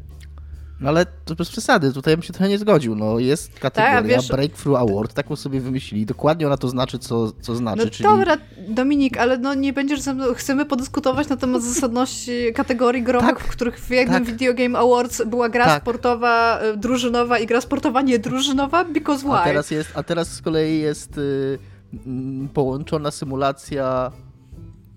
No ale to bez przesady, tutaj bym się trochę nie zgodził. No jest kategoria Tak, wiesz- Breakthrough Award, taką sobie wymyślili. Dokładnie ona to znaczy, co, co znaczy, No czyli... dobra, Dominik, ale no nie będziesz ze mną, chcemy podyskutować na temat zasadności kategorii growych, Tak, w których w jednym tak. Video Game Awards była gra Tak. sportowa y, drużynowa i gra sportowa niedrużynowa, because why? A teraz, jest, a teraz z kolei jest y, mm, połączona symulacja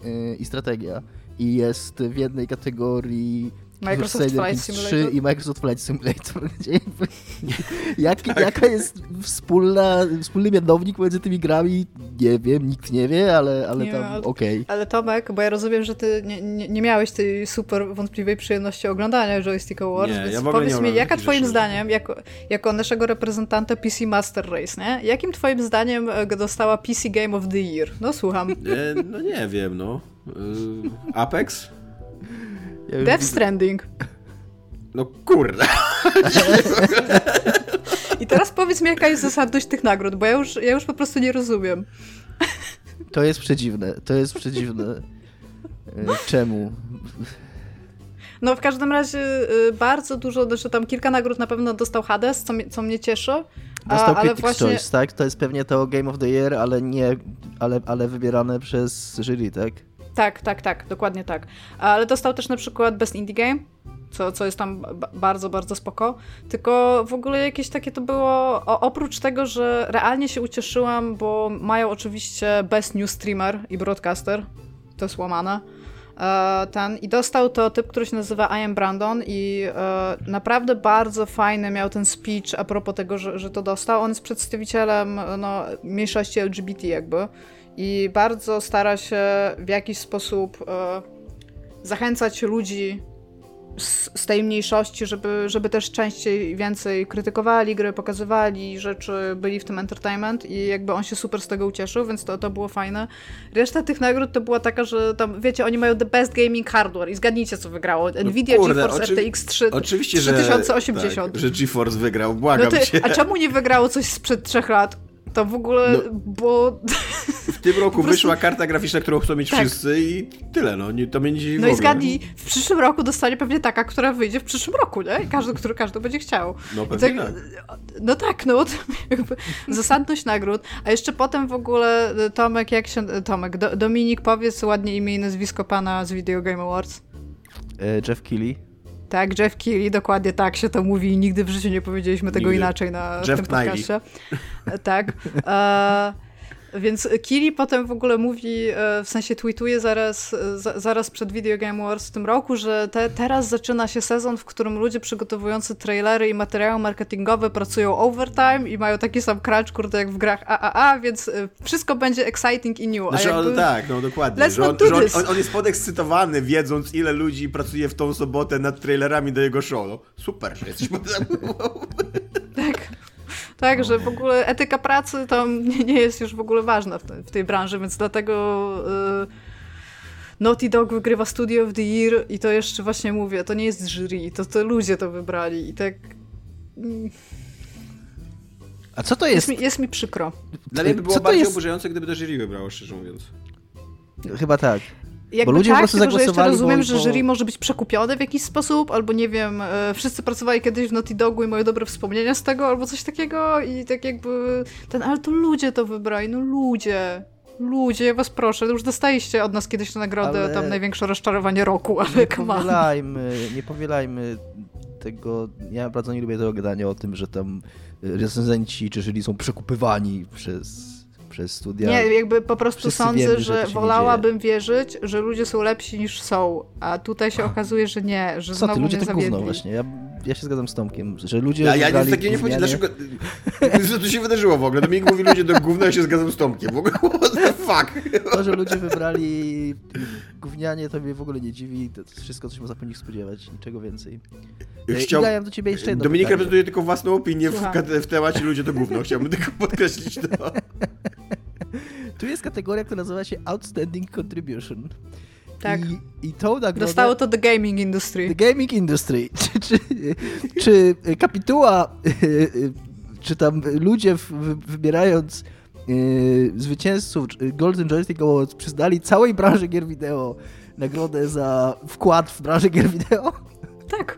y, i strategia. I jest w jednej kategorii Microsoft Flight Simulator? 3 i Microsoft Flight Simulator. Jak, Jaka jest wspólna, wspólny mianownik między tymi grami? Nie wiem, nikt nie wie, ale, ale Nie, tam okej. Ale Tomek, bo ja rozumiem, że ty nie, nie, nie miałeś tej super wątpliwej przyjemności oglądania Joystick Awards, Nie, więc ja powiedz mi, jaka twoim rzeczy. zdaniem, jako, jako naszego reprezentanta PC Master Race, nie? Jakim twoim zdaniem e, dostała PC Game of the Year? No słucham. E, no nie wiem, no. E, Apex? Ja już Death widzę- Stranding. No kurde. I teraz powiedz mi, jaka jest zasadność tych nagród, bo ja już, ja już po prostu nie rozumiem. To jest przedziwne, to jest przedziwne. Y, Czemu? No w każdym razie y, bardzo dużo, znaczy tam kilka nagród na pewno dostał Hades, co, mnie- co mnie cieszy. A, Dostał ale Critics' właśnie, Choice, tak? To jest pewnie to Game of the Year, ale nie, ale, ale wybierane przez jury, tak? Tak, tak, tak, dokładnie tak. Ale dostał też na przykład Best Indie Game, co, co jest tam ba- bardzo, bardzo spoko. Tylko w ogóle jakieś takie to było, o, oprócz tego, że realnie się ucieszyłam, bo mają oczywiście Best News Streamer i Broadcaster, to jest łamane. E, ten, I dostał to typ, który się nazywa I am Brandon i e, naprawdę bardzo fajny miał ten speech a propos tego, że, że to dostał. On jest przedstawicielem no, mniejszości LGBT jakby i bardzo stara się w jakiś sposób e, zachęcać ludzi z, z tej mniejszości, żeby, żeby też częściej więcej krytykowali gry, pokazywali rzeczy, byli w tym entertainment i jakby on się super z tego ucieszył, więc to, to było fajne. Reszta tych nagród to była taka, że tam, wiecie, oni mają the best gaming hardware i zgadnijcie, co wygrało. Nvidia No kurde, GeForce RTX 3, Oczywiście, że. 3080. Tak, że GeForce wygrał, no błagam ty, cię. a czemu nie wygrało coś sprzed trzech lat? To w ogóle, No. bo... W tym roku prostu... wyszła karta graficzna, którą chcą mieć tak. wszyscy i tyle, no. Nie, to dziwi No i zgadnij, w przyszłym roku dostanie pewnie taka, która wyjdzie w przyszłym roku, nie? Każdy, który każdy będzie chciał. No pewnie tak, tak. No tak, no jakby zasadność nagród. A jeszcze potem w ogóle e, Tomek, jak się... E, Tomek, Do, Dominik, powiedz ładnie imię i nazwisko pana z Video Game Awards. E, Jeff Keighley. Tak, Jeff Keighley, dokładnie tak się to mówi i nigdy w życiu nie powiedzieliśmy tego nigdy. inaczej na Jeff tym podcastie. Tak. E, więc Kili potem w ogóle mówi, e, w sensie tweetuje zaraz, e, zaraz przed Video Game Awards w tym roku, że te, teraz zaczyna się sezon, w którym ludzie przygotowujący trailery i materiały marketingowe pracują overtime i mają taki sam crunch, kurde, jak w grach AAA, więc e, wszystko będzie exciting i new. Znaczy, jakby... on, tak, no dokładnie. Że, on, że on, on, on, jest podekscytowany, wiedząc ile ludzi pracuje w tą sobotę nad trailerami do jego show. No, super, że jesteś Tak. Tak, że w ogóle etyka pracy to nie jest już w ogóle ważna w, w tej branży, więc dlatego y, Naughty Dog wygrywa Studio of the Year i to jeszcze właśnie mówię, to nie jest jury, to, to ludzie to wybrali i tak... Mm. A co to jest? Jest mi, jest mi przykro. Dla mnie by było bardziej jest... oburzające, gdyby to jury wybrało, szczerze mówiąc. Chyba tak. Jakby bo ludzie tak, po prostu zagłosowali. Że rozumiem, bo, że jury może być przekupione w jakiś sposób, albo nie wiem, e, wszyscy pracowali kiedyś w Naughty Dogu i mają dobre wspomnienia z tego, albo coś takiego i tak jakby ten, ale to ludzie to wybrali, no ludzie. Ludzie, ja was proszę, już dostaliście od nas kiedyś tę nagrodę, ale... tam największe rozczarowanie roku, ale nie powielajmy, nie powielajmy tego, ja bardzo nie lubię tego gadania o tym, że tam recenzenci czy jury są przekupywani przez przez studia. Nie, jakby po prostu sądzę, wiemy, że, że wolałabym wierzyć, że ludzie są lepsi niż są, a tutaj się okazuje, że nie, że Co znowu ty, ludzie to zawiedli. gówno właśnie. Ja, ja się zgadzam z Tomkiem, że ludzie Ja, ja nic takiego nie wchodzi. Dlaczego... Co tu się wydarzyło w ogóle? Dominik mówi ludzie do gówna, ja się zgadzam z Tomkiem. W ogóle what the fuck? To, że ludzie wybrali gównianie, to mnie w ogóle nie dziwi. To jest wszystko, co się można po nich spodziewać. Niczego więcej. Chciał... I do ciebie jeszcze jedno Dominik pytanie. reprezentuje tylko własną opinię w, w temacie ludzie to gówno. Chciałbym tylko podkreślić to. Tu jest kategoria, która nazywa się Outstanding Contribution. Tak. I, I tą nagrodę... Dostało to The Gaming Industry. The Gaming Industry. Czy, czy, czy kapituła, czy tam ludzie wybierając yy, zwycięzców Golden Joystick Awards przyznali całej branży gier wideo nagrodę za wkład w branżę gier wideo? Tak.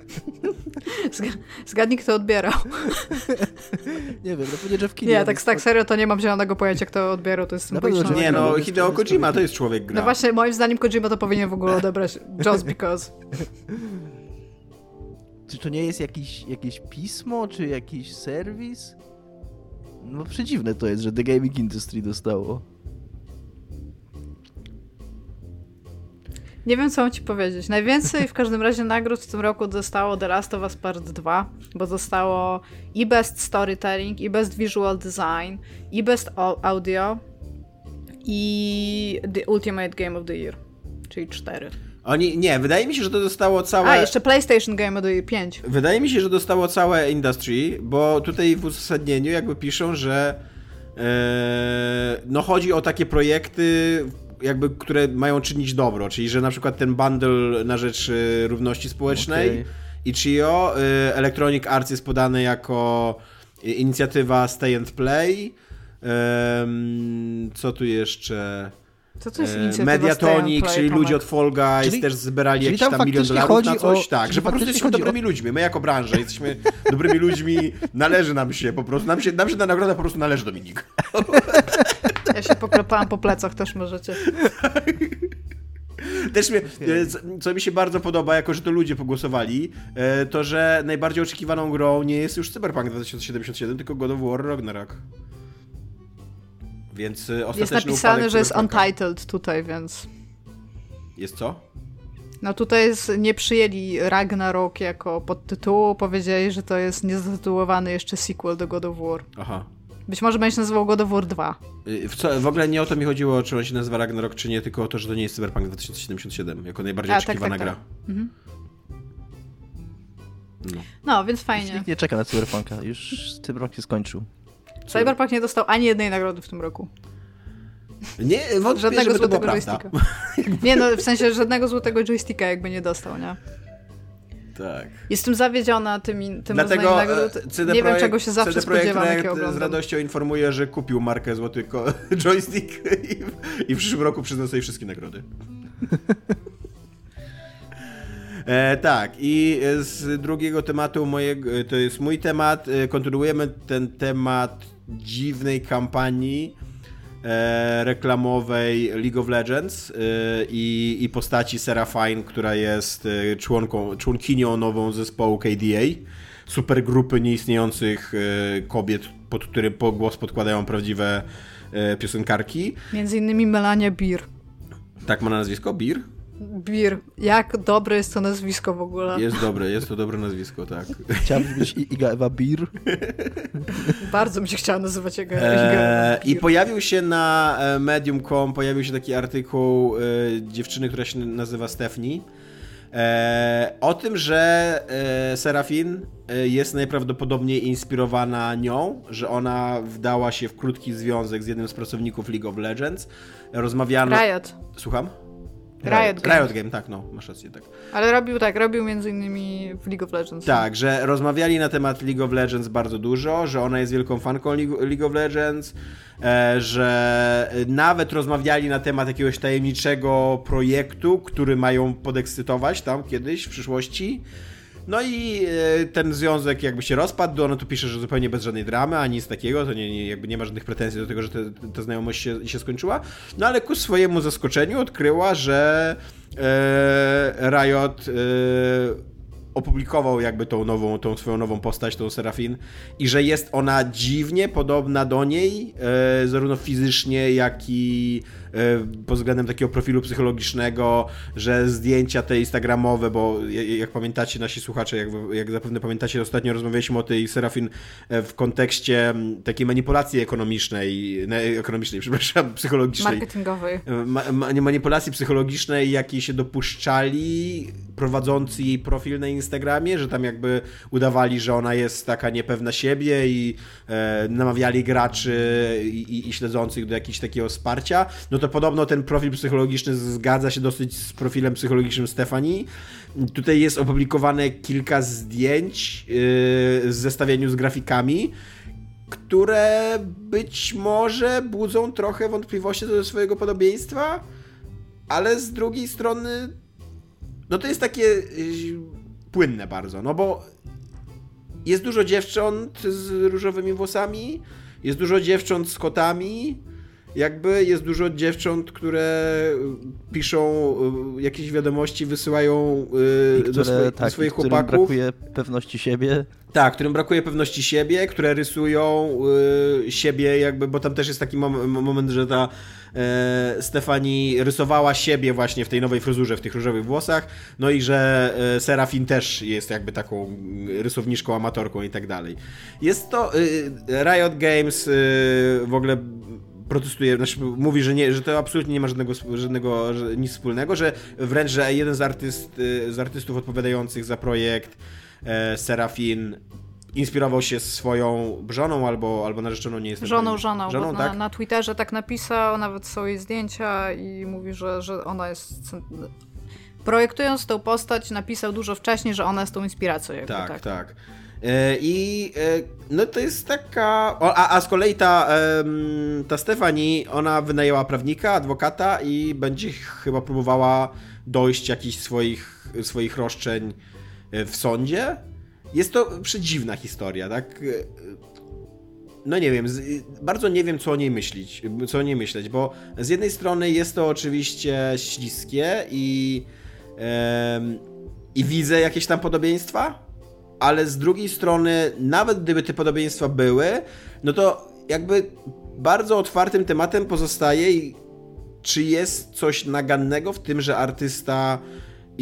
Zgadnij, kto odbierał. Nie wiem, no pewnie Jeff Keighley. Nie, tak, tak serio to nie mam zielonego pojęcia, kto odbierał, to jest symboliczne. Nie no, Hideo Kojima to jest człowiek gra. No właśnie, moim zdaniem Kojima to powinien w ogóle odebrać just because. Czy to nie jest jakiś, jakieś pismo, czy jakiś serwis? No przedziwne to jest, że The Gaming Industry dostało. Nie wiem, co mam ci powiedzieć. Najwięcej w każdym razie nagród w tym roku dostało The Last of Us Part 2, bo dostało i Best Storytelling, i Best Visual Design, i Best Audio, i The Ultimate Game of the Year, czyli 4. Oni, nie, wydaje mi się, że to dostało całe... A, jeszcze PlayStation Game of the Year 5. Wydaje mi się, że dostało całe industry, bo tutaj w uzasadnieniu jakby piszą, że e, no chodzi o takie projekty, jakby, które mają czynić dobro, czyli że na przykład ten bundle na rzecz y, równości społecznej okay. i CHIO, y, Electronic Arts jest podane jako inicjatywa Stay and Play. Co tu jeszcze? Co to jest inicjatywa Mediatonic, czyli ludzie od Fall Guys czyli, też zebrali jakiś tam, tam milion dolarów na coś. O, tak, że po prostu jesteśmy dobrymi o... ludźmi. My jako branża jesteśmy dobrymi ludźmi, należy nam się po prostu, nam się, nam się ta nagroda po prostu należy, Dominik. Ja się poklepałam po plecach, też możecie. Też mnie, e, co mi się bardzo podoba, jako że to ludzie pogłosowali, e, to że najbardziej oczekiwaną grą nie jest już Cyberpunk 2077, tylko God of War Ragnarok. Więc e, Jest napisane, że jest untitled tutaj, więc... Jest co? No tutaj jest, nie przyjęli Ragnarok jako podtytułu, powiedzieli, że to jest niezatytułowany jeszcze sequel do God of War. Aha. Być może będzie się nazywał God of War 2. Y, w, co, w ogóle nie o to mi chodziło, czy on się nazywa Ragnarok, czy nie, tylko o to, że to nie jest Cyberpunk 2077, jako najbardziej A, tak, oczekiwana tak, tak, gra. Mhm. No. no. więc fajnie. Nikt nie czeka na Cyberpunka, już Cyberpunk się skończył. Cyberpunk nie dostał ani jednej nagrody w tym roku. Nie, wątpię, żadnego złotego joysticka. nie, no w sensie żadnego złotego joysticka jakby nie dostał, nie? Tak. Jestem zawiedziona tymi, tym Dlatego nagród. e, CD Nie wiem, Projekt- czego się zawsze CD Projekt spodziewam, jak z radością informuje, że kupił markę Złoty Joystick i, i w przyszłym roku przyzna sobie wszystkie nagrody. E, tak, i z drugiego tematu mojego, to jest mój temat, e, kontynuujemy ten temat dziwnej kampanii e, reklamowej League of Legends e, i, i postaci Seraphine, która jest e, członką, członkinią nową zespołu KDA, supergrupy nieistniejących e, kobiet, pod którym po głos podkładają prawdziwe e, piosenkarki. Między innymi Melania Beer. Tak ma na nazwisko? Bir? Beer. Jak dobre jest to nazwisko w ogóle. Jest dobre, jest to dobre nazwisko, tak. Chciałbym być I- Iga Ewa Bir. Bardzo mi się chciała nazywać jego Eee, I Beer. pojawił się na e, Medium.com, pojawił się taki artykuł e, dziewczyny, która się nazywa Stephanie, e, o tym, że e, Serafin e, jest najprawdopodobniej inspirowana nią, że ona wdała się w krótki związek z jednym z pracowników League of Legends. Rozmawiano... Riot. Słucham? Riot Games. Riot Game, tak, no, masz rację, tak. Ale robił tak, robił między innymi w League of Legends. Tak, że rozmawiali na temat League of Legends bardzo dużo, że ona jest wielką fanką League League of Legends, e, że nawet rozmawiali na temat jakiegoś tajemniczego projektu, który mają podekscytować tam kiedyś w przyszłości. No i e, ten związek jakby się rozpadł, ona tu pisze, że zupełnie bez żadnej dramy, ani nic takiego, to nie, nie, jakby nie ma żadnych pretensji do tego, że ta znajomość się, się skończyła. No ale ku swojemu zaskoczeniu odkryła, że e, Riot e, opublikował jakby tą nową, tą swoją nową postać, tą Serafin i że jest ona dziwnie podobna do niej, e, zarówno fizycznie, jak i pod względem takiego profilu psychologicznego, że zdjęcia te instagramowe, bo jak, pamiętacie nasi słuchacze, jak, jak zapewne pamiętacie, ostatnio rozmawialiśmy o tej Serafin e, w kontekście takiej manipulacji ekonomicznej, ne, ekonomicznej, przepraszam, psychologicznej. Marketingowej. Ma, ma, manipulacji psychologicznej, jakiej się dopuszczali prowadzący jej profil na Instagramie, że tam jakby udawali, że ona jest taka niepewna siebie i e, namawiali graczy i, i, i śledzących do jakiegoś takiego wsparcia, no to podobno ten profil psychologiczny zgadza się dosyć z profilem psychologicznym Stefanii. Tutaj jest opublikowane kilka zdjęć yy, z zestawieniu z grafikami, które być może budzą trochę wątpliwości do swojego podobieństwa, ale z drugiej strony no to jest takie y, płynne bardzo, no bo jest dużo dziewcząt z różowymi włosami, jest dużo dziewcząt z kotami, jakby jest dużo dziewcząt, które piszą y, jakieś wiadomości, wysyłają y, które, do, swoich, tak, do swoich i którym chłopaków. brakuje pewności siebie. Tak, którym brakuje pewności siebie, które rysują y, siebie jakby, bo tam też jest taki mom moment, że ta e, Stefani rysowała siebie właśnie w tej nowej fryzurze, w tych różowych włosach, no i że e, Serafin też jest jakby taką mm, rysowniczką, amatorką i tak dalej. Jest to y, Riot Games y, w ogóle protestuje, znaczy mówi, że, nie, że to absolutnie nie ma żadnego, żadnego że nic wspólnego, że wręcz, że jeden z, artyst, z artystów odpowiadających za projekt e, Serafin inspirował się swoją żoną albo, albo narzeczoną, nie jestem Żoną, pewien. żoną, żoną bo na, tak? na Twitterze tak napisał, nawet są jej zdjęcia i mówi, że, że ona jest... Projektując tą postać, napisał dużo wcześniej, że ona jest tą inspiracją. Jakby, Tak, tak. tak. E, I e, no to jest taka. A, a z kolei ta, ta Stefani, ona wynajęła prawnika, adwokata i będzie chyba próbowała dojść jakichś swoich, swoich roszczeń e, w sądzie. Jest to przedziwna historia, tak? No nie wiem, bardzo nie wiem, co o niej myśleć, co o niej myśleć, bo z jednej strony jest to oczywiście śliskie i, i widzę jakieś tam podobieństwa, ale z drugiej strony, nawet gdyby te podobieństwa były, no to jakby bardzo otwartym tematem pozostaje, czy jest coś nagannego w tym, że artysta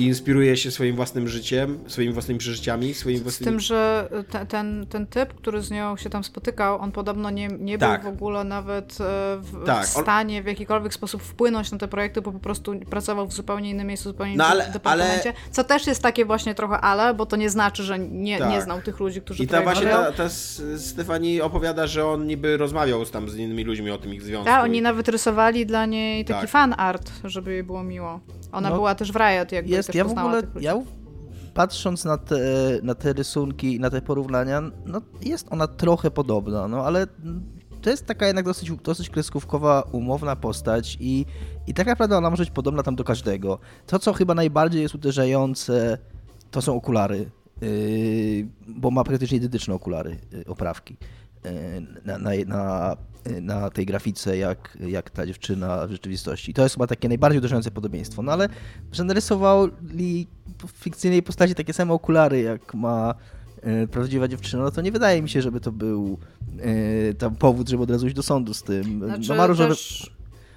inspiruje się swoim własnym życiem, swoimi własnymi przeżyciami, swoimi Z własnymi... tym, że te, ten, ten typ, który z nią się tam spotykał, on podobno nie, nie Tak. był w ogóle nawet e, w, Tak, w stanie w jakikolwiek sposób wpłynąć na te projekty, bo po prostu pracował w zupełnie innym miejscu, zupełnie No, innym ale- departamencie. Co też jest takie właśnie trochę ale, bo to nie znaczy, że nie, Tak. nie znał tych ludzi, którzy I ta właśnie ta, ta Stefani opowiada, że on niby rozmawiał z tam z innymi ludźmi o tym ich związku. Tak, oni I- nawet rysowali dla niej taki Tak. fan art, żeby jej było miło. Ona No, była też w Riot, jakby Jest, też ja w ogóle, ja patrząc na te, na te rysunki i na te porównania, no jest ona trochę podobna, no ale to jest taka jednak dosyć, dosyć kreskówkowa, umowna postać i, i tak naprawdę ona może być podobna tam do każdego. To, co chyba najbardziej jest uderzające, to są okulary, yy, bo ma praktycznie identyczne okulary, yy, oprawki na, na, na, na, tej grafice, jak, jak ta dziewczyna w rzeczywistości. I to jest chyba takie najbardziej uderzające podobieństwo. No ale, że narysowali w fikcyjnej postaci takie same okulary, jak ma E, prawdziwa dziewczyna, no to nie wydaje mi się, żeby to był tam powód, żeby od razu iść do sądu z tym. Znaczy, no ma różowe, też,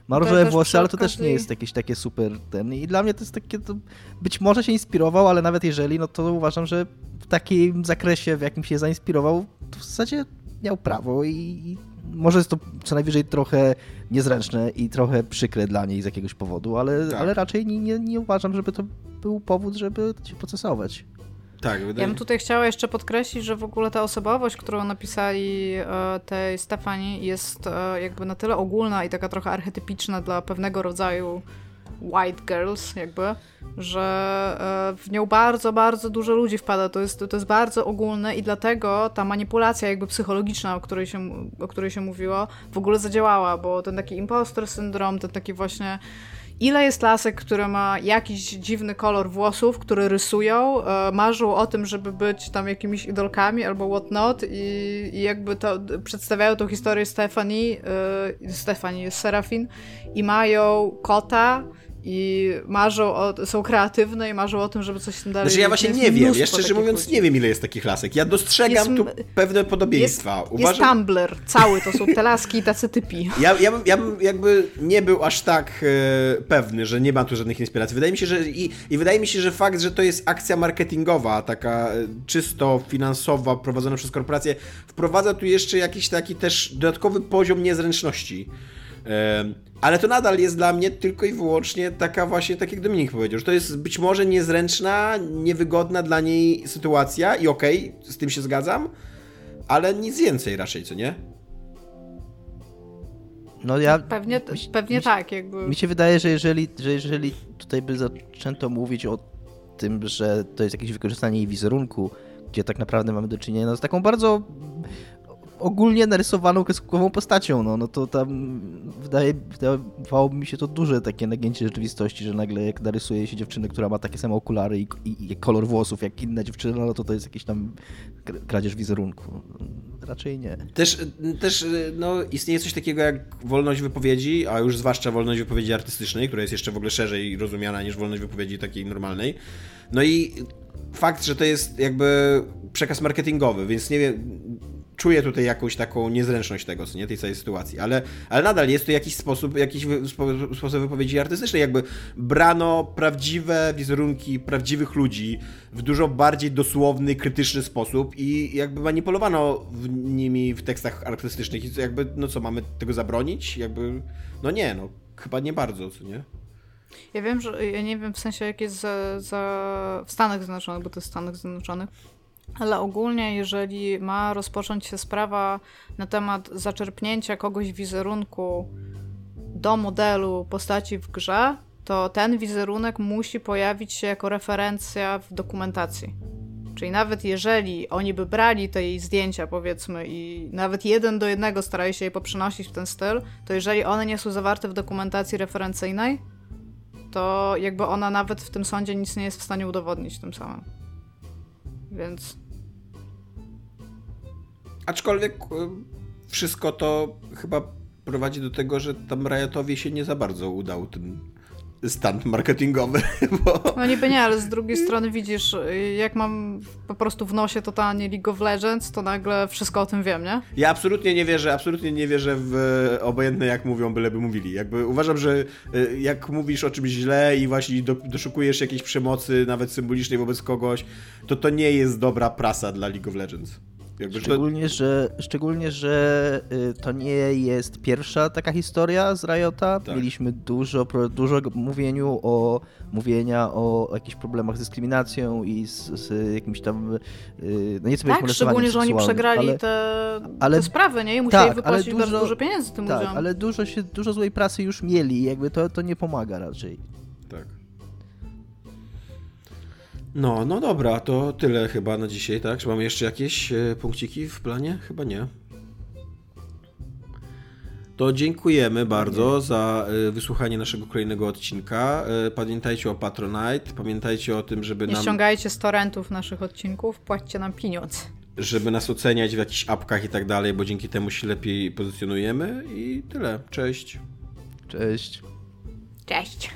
ma różowe włosy, ale to okazji... też nie jest jakieś takie super ten. I dla mnie to jest takie, to być może się inspirował, ale nawet jeżeli, no to uważam, że w takim zakresie, w jakim się zainspirował, to w zasadzie miał prawo i, i może jest to co najwyżej trochę niezręczne i trochę przykre dla niej z jakiegoś powodu, ale, tak. ale raczej nie, nie, nie uważam, żeby to był powód, żeby się procesować. Tak, wydaje... Ja bym tutaj chciała jeszcze podkreślić, że w ogóle ta osobowość, którą napisali e, tej Stefani jest e, jakby na tyle ogólna i taka trochę archetypiczna dla pewnego rodzaju white girls, jakby, że e, w nią bardzo, bardzo dużo ludzi wpada. To jest, to jest bardzo ogólne i dlatego ta manipulacja jakby psychologiczna, o której, się, o której się mówiło, w ogóle zadziałała, bo ten taki impostor syndrom, ten taki właśnie ile jest lasek, które ma jakiś dziwny kolor włosów, które rysują, e, marzą o tym, żeby być tam jakimiś idolkami albo whatnot i, i jakby to przedstawiają tą historię Stefani, e, Stefani, Serafin i mają kota, i marzą o, są kreatywne i marzą o tym, żeby coś tam dalej... Znaczy ja właśnie nie wiem, ja szczerze mówiąc ludzi. nie wiem ile jest takich lasek. Ja dostrzegam jest, tu pewne podobieństwa. Jest, Uważam... jest Tumblr cały, to są te laski i tacy typi. Ja, ja, bym, ja bym jakby nie był aż tak e, pewny, że nie ma tu żadnych inspiracji. Wydaje mi się, że i, i wydaje mi się, że fakt, że to jest akcja marketingowa, taka e, czysto finansowa, prowadzona przez korporacje, wprowadza tu jeszcze jakiś taki też dodatkowy poziom niezręczności. Ale to nadal jest dla mnie tylko i wyłącznie taka właśnie, tak jak Dominik powiedział, że to jest być może niezręczna, niewygodna dla niej sytuacja i okej, okay, z tym się zgadzam, ale nic więcej raczej, co nie? No ja... Pewnie, mi, pewnie mi, tak, jakby... Mi się wydaje, że jeżeli, że jeżeli tutaj by zaczęto mówić o tym, że to jest jakieś wykorzystanie jej wizerunku, gdzie tak naprawdę mamy do czynienia no, z taką bardzo ogólnie narysowaną kreskówkową postacią, no, no to tam wydaje, wydawałoby mi się to duże takie nagięcie rzeczywistości, że nagle jak narysuje się dziewczynę, która ma takie same okulary i, i, i kolor włosów jak inna dziewczyna, no to to jest jakiś tam kradzież wizerunku. Raczej nie. Też, też no, istnieje coś takiego jak wolność wypowiedzi, a już zwłaszcza wolność wypowiedzi artystycznej, która jest jeszcze w ogóle szerzej rozumiana niż wolność wypowiedzi takiej normalnej. No i fakt, że to jest jakby przekaz marketingowy, więc nie wiem, czuję tutaj jakąś taką niezręczność tego, nie, tej całej sytuacji, ale, ale nadal jest to jakiś sposób, jakiś sposób wypowiedzi artystycznej, jakby brano prawdziwe wizerunki prawdziwych ludzi w dużo bardziej dosłowny, krytyczny sposób i jakby manipulowano w nimi w tekstach artystycznych i jakby, no co, mamy tego zabronić? Jakby, no nie, no chyba nie bardzo, co nie? Ja wiem, że ja nie wiem w sensie jak jest za, za w Stanach Zjednoczonych, bo to jest Stanach Zjednoczonych, ale ogólnie, jeżeli ma rozpocząć się sprawa na temat zaczerpnięcia kogoś wizerunku do modelu postaci w grze, to ten wizerunek musi pojawić się jako referencja w dokumentacji. Czyli nawet jeżeli oni by brali te jej zdjęcia, powiedzmy, i nawet jeden do jednego starali się je poprzenosić w ten styl, to jeżeli one nie są zawarte w dokumentacji referencyjnej, to jakby ona nawet w tym sądzie nic nie jest w stanie udowodnić tym samym. Więc. Aczkolwiek e, wszystko to chyba prowadzi do tego, że tam Riotowi się nie za bardzo udał ten stan marketingowy. Bo... No niby nie, ale z drugiej strony widzisz, jak mam po prostu w nosie totalnie League of Legends, to nagle wszystko o tym wiem, nie? Ja absolutnie nie wierzę, absolutnie nie wierzę w obojętne jak mówią, byleby mówili. Jakby uważam, że e, jak mówisz o czymś źle i właśnie do, doszukujesz jakiejś przemocy, nawet symbolicznej wobec kogoś, to to nie jest dobra prasa dla League of Legends. Jakby szczególnie, to... że, szczególnie, że y, to nie jest pierwsza taka historia z Riota. Tak. Mieliśmy dużo, dużo mówieniu o, mówienia o jakichś problemach z dyskryminacją i z, z jakimś tam, y, no nieco Tak, szczególnie, że oni przegrali ale, te, ale, te sprawy, nie? I musieli tak, wypłacić dużo, bardzo dużo pieniędzy tym tak, ludziom. ale dużo, się, dużo złej prasy już mieli jakby to, to nie pomaga raczej. Tak. No, no dobra, to tyle chyba na dzisiaj, tak? Czy mamy jeszcze jakieś e, punkciki w planie? Chyba nie. To dziękujemy bardzo za e, wysłuchanie naszego kolejnego odcinka. E, Pamiętajcie o Patronite, pamiętajcie o tym, żeby Nie nam, ściągajcie z torrentów naszych odcinków, płaćcie nam pieniądze. żeby nas oceniać w jakichś apkach i tak dalej, bo dzięki temu się lepiej pozycjonujemy i tyle. Cześć. Cześć. Cześć.